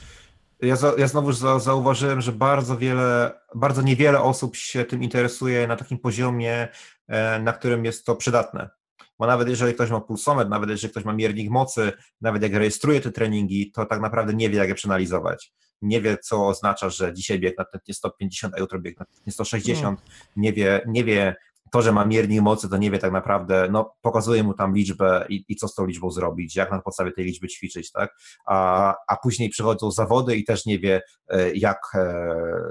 ja, za, ja znowu za, zauważyłem, że bardzo wiele, bardzo niewiele osób się tym interesuje na takim poziomie, e, na którym jest to przydatne. Bo nawet jeżeli ktoś ma pulsometr, nawet jeżeli ktoś ma miernik mocy, nawet jak rejestruje te treningi, to tak naprawdę nie wie, jak je przeanalizować. Nie wie, co oznacza, że dzisiaj bieg na tętnie 150, a jutro bieg na tętnie 160. Nie wie, nie wie, to, że ma miernik mocy, to nie wie tak naprawdę, no pokazuje mu tam liczbę i, i co z tą liczbą zrobić, jak na podstawie tej liczby ćwiczyć, tak? A, a później przychodzą zawody i też nie wie, e, jak e,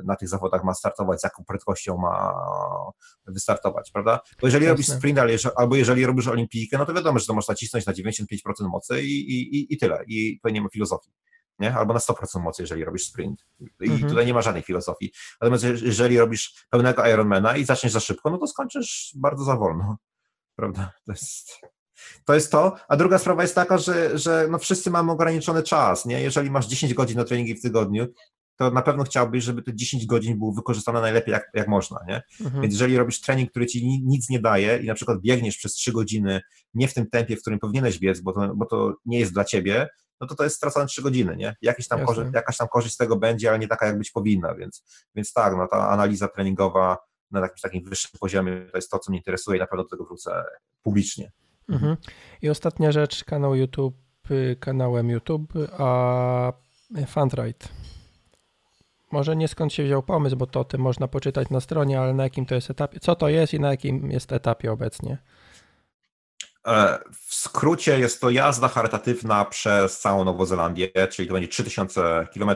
na tych zawodach ma startować, z jaką prędkością ma wystartować, prawda? Bo jeżeli Jasne. robisz sprint albo jeżeli robisz olimpijkę, no to wiadomo, że to można nacisnąć na 95% mocy i, i, i tyle. I to nie ma filozofii nie? albo na 100% mocy, jeżeli robisz sprint. I mhm. tutaj nie ma żadnej filozofii. Natomiast jeżeli robisz pełnego Ironmana i zaczniesz za szybko, no to skończysz bardzo za wolno. Prawda? To jest, to jest to. A druga sprawa jest taka, że, że no wszyscy mamy ograniczony czas. Nie? Jeżeli masz 10 godzin na treningi w tygodniu, to na pewno chciałbyś, żeby te 10 godzin było wykorzystane najlepiej jak, jak można, nie? Mhm. Więc jeżeli robisz trening, który ci nic nie daje i na przykład biegniesz przez 3 godziny nie w tym tempie, w którym powinieneś biec, bo to, bo to nie jest dla ciebie, no to to jest stracone 3 godziny, nie? Jakiś tam jakaś tam korzyść z tego będzie, ale nie taka, jak być powinna, więc, więc tak, no ta analiza treningowa na jakimś takim wyższym poziomie to jest to, co mnie interesuje i na pewno do tego wrócę publicznie. Mhm. I ostatnia rzecz, kanał YouTube, y, kanałem YouTube, a Fundrite. Może nie skąd się wziął pomysł, bo to o tym można poczytać na stronie, ale na jakim to jest etapie, co to jest i na jakim jest etapie obecnie? E, w skrócie jest to jazda charytatywna przez całą Nową Zelandię, czyli to będzie 3000 km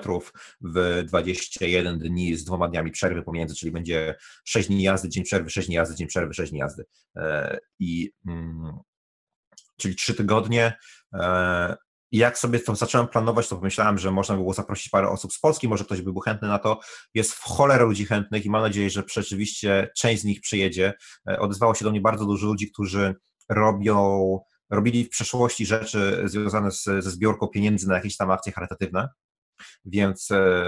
w 21 dni z dwoma dniami przerwy pomiędzy, czyli będzie 6 dni jazdy, dzień przerwy, 6 dni jazdy, dzień przerwy, 6 dni jazdy. E, I, mm, czyli 3 tygodnie. E, jak sobie to zacząłem planować, to pomyślałem, że można by było zaprosić parę osób z Polski, może ktoś by był chętny na to. Jest w cholerę ludzi chętnych i mam nadzieję, że rzeczywiście część z nich przyjedzie. Odezwało się do mnie bardzo dużo ludzi, którzy robią, robili w przeszłości rzeczy związane z, ze zbiórką pieniędzy na jakieś tam akcje charytatywne, więc e,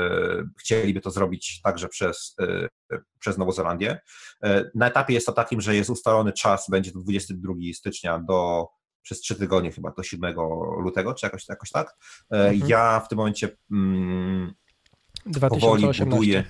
chcieliby to zrobić także przez, e, przez Nową Zelandię. E, na etapie jest to takim, że jest ustalony czas, będzie to 22 stycznia do przez trzy tygodnie chyba do 7 lutego, czy jakoś, jakoś tak. Mhm. Ja w tym momencie mm, 2018. powoli buduję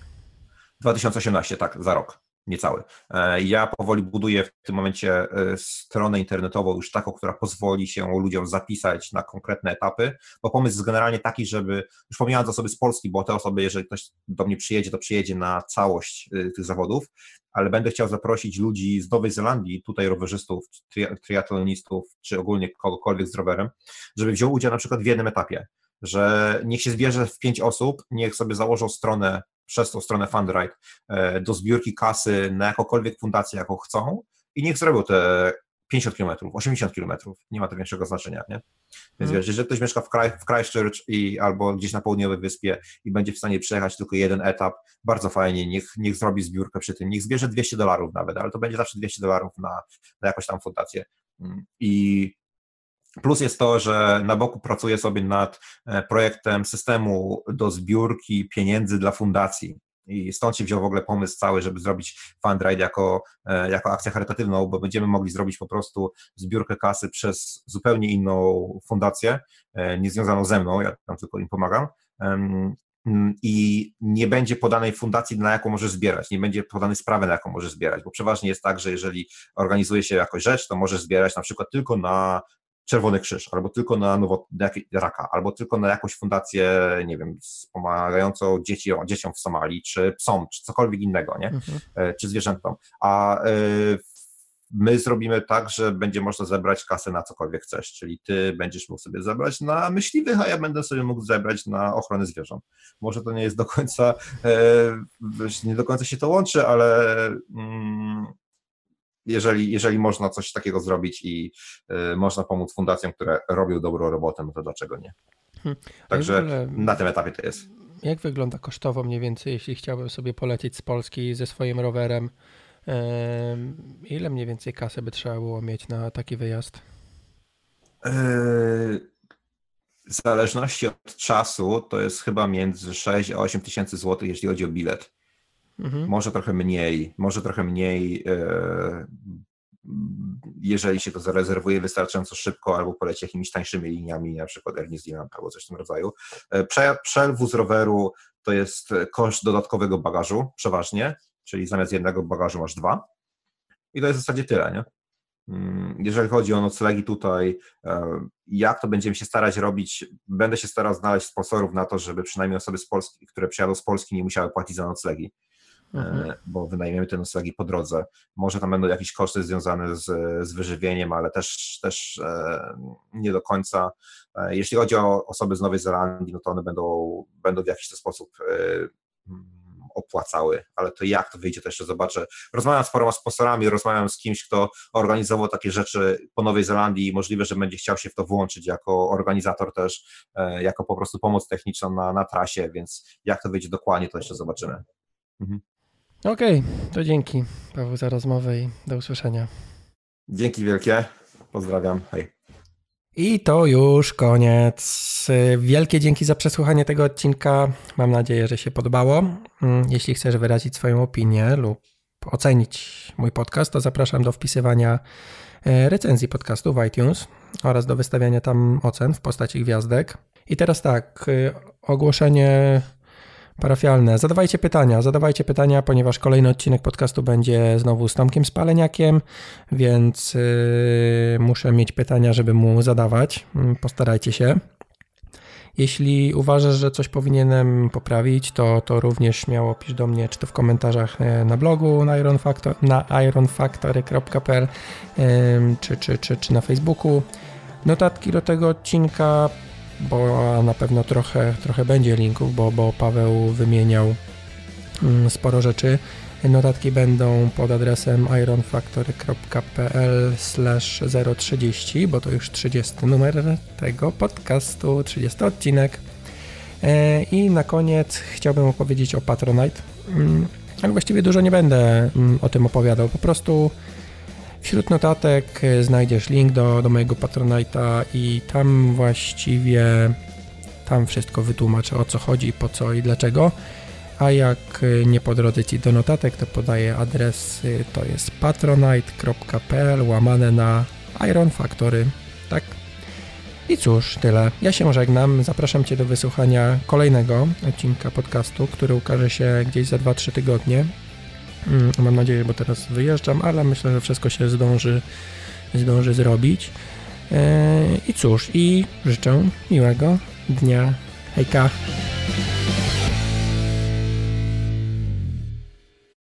2018, tak, za rok niecały. E, ja powoli buduję w tym momencie e, stronę internetową już taką, która pozwoli się ludziom zapisać na konkretne etapy, bo pomysł jest generalnie taki, żeby, już pomijając osoby z Polski, bo te osoby, jeżeli ktoś do mnie przyjedzie, to przyjedzie na całość e, tych zawodów, ale będę chciał zaprosić ludzi z Nowej Zelandii, tutaj rowerzystów, triatlonistów, czy ogólnie kogokolwiek z rowerem, żeby wziął udział na przykład w jednym etapie, że niech się zbierze w pięć osób, niech sobie założą stronę przez tą stronę Fundrite do zbiórki kasy na jakąkolwiek fundację, jaką chcą i niech zrobią te 50 km, 80 km, nie ma to większego znaczenia, nie? Więc hmm. wiesz, jeżeli ktoś mieszka w, w Christchurch i, albo gdzieś na południowej wyspie i będzie w stanie przejechać tylko jeden etap, bardzo fajnie, niech, niech zrobi zbiórkę przy tym, niech zbierze 200 dolarów nawet, ale to będzie zawsze 200 dolarów na, na jakąś tam fundację. Mm, I Plus jest to, że na boku pracuję sobie nad e, projektem systemu do zbiórki pieniędzy dla fundacji. I stąd się wziął w ogóle pomysł cały, żeby zrobić Fundride jako, e, jako akcję charytatywną, bo będziemy mogli zrobić po prostu zbiórkę kasy przez zupełnie inną fundację, e, niezwiązaną ze mną, ja tam tylko im pomagam. I nie będzie podanej fundacji, na jaką możesz zbierać, nie będzie podanej sprawy, na jaką możesz zbierać, bo przeważnie jest tak, że jeżeli organizuje się jakoś rzecz, to możesz zbierać na przykład tylko na Czerwony Krzyż, albo tylko na, nowo, na raka, albo tylko na jakąś fundację, nie wiem, wspomagającą dzieci, dzieciom w Somalii, czy psom, czy cokolwiek innego, nie? Mhm. E, czy zwierzętom. A e, my zrobimy tak, że będzie można zebrać kasę na cokolwiek chcesz, czyli ty będziesz mógł sobie zebrać na myśliwych, a ja będę sobie mógł zebrać na ochronę zwierząt. Może to nie jest do końca, e, nie do końca się to łączy, ale mm, jeżeli, jeżeli można coś takiego zrobić i y, można pomóc fundacjom, które robią dobrą robotę, no to dlaczego nie? Hmm. Także ogóle, na tym etapie to jest. Jak wygląda kosztowo mniej więcej, jeśli chciałbym sobie polecieć z Polski ze swoim rowerem? Ile mniej więcej kasy by trzeba było mieć na taki wyjazd? Yy, w zależności od czasu to jest chyba między 6 a 8 tysięcy złotych, jeśli chodzi o bilet. Mhm. Może trochę mniej, może trochę mniej, e, jeżeli się to zarezerwuje wystarczająco szybko, albo poleci jakimiś tańszymi liniami, na przykład New Zealand albo coś w tym rodzaju. E, prze, z roweru to jest koszt dodatkowego bagażu, przeważnie, czyli zamiast jednego bagażu masz dwa. I to jest w zasadzie tyle, nie? Mm, jeżeli chodzi o noclegi tutaj, e, jak to będziemy się starać robić, będę się starał znaleźć sponsorów na to, żeby przynajmniej osoby z Polski, które przyjadą z Polski nie musiały płacić za noclegi. Mhm. E, bo wynajmiemy te noclegi po drodze. Może tam będą jakieś koszty związane z, z wyżywieniem, ale też, też e, nie do końca. E, jeśli chodzi o osoby z Nowej Zelandii, no to one będą, będą w jakiś sposób opłacały, ale to jak to wyjdzie, to jeszcze zobaczę. Rozmawiam z paroma sponsorami, rozmawiam z kimś, kto organizował takie rzeczy po Nowej Zelandii i możliwe, że będzie chciał się w to włączyć jako organizator też, jako po prostu pomoc techniczną na, na trasie, więc jak to wyjdzie dokładnie, to jeszcze zobaczymy. Mhm. Okej, okay, to dzięki Paweł za rozmowę i do usłyszenia. Dzięki wielkie. Pozdrawiam. Hej. I to już koniec. Wielkie dzięki za przesłuchanie tego odcinka. Mam nadzieję, że się podobało. Mm, jeśli chcesz wyrazić swoją opinię lub ocenić mój podcast, to zapraszam do wpisywania e, recenzji podcastu w iTunes oraz do wystawiania tam ocen w postaci gwiazdek. I teraz tak, e, ogłoszenie parafialne. Zadawajcie pytania, zadawajcie pytania, ponieważ kolejny odcinek podcastu będzie znowu z Tomkiem Spaleniakiem, więc yy, muszę mieć pytania, żeby mu zadawać. Mm, postarajcie się. Jeśli uważasz, że coś powinienem poprawić, to, to również śmiało pisz do mnie, czy to w komentarzach e, na blogu na, ironfactor, na ironfactory.pl, czy, czy, czy, czy na Facebooku. Notatki do tego odcinka bo na pewno trochę, trochę będzie linków, bo, bo Paweł wymieniał mm, sporo rzeczy. Notatki będą pod adresem ironfactory.pl 030, bo to już 30 numer tego podcastu, 30 odcinek. E, I na koniec chciałbym opowiedzieć o Patronite, mm, ale właściwie dużo nie będę mm, o tym opowiadał, po prostu Wśród notatek e, znajdziesz link do, do mojego Patronite'a i tam właściwie tam wszystko wytłumaczę o co chodzi, po co i dlaczego. A jak e, nie po drodze Ci do notatek, to podaję adres, to jest patronite.pl łamane na Iron Factory, tak? I cóż, tyle. Ja się żegnam. Zapraszam Cię do wysłuchania kolejnego odcinka podcastu, który ukaże się gdzieś za 2-3 tygodnie. Mm, mam nadzieję, bo teraz wyjeżdżam, ale myślę, że wszystko się zdąży, zdąży zrobić. E, I cóż, i życzę miłego dnia. Hejka!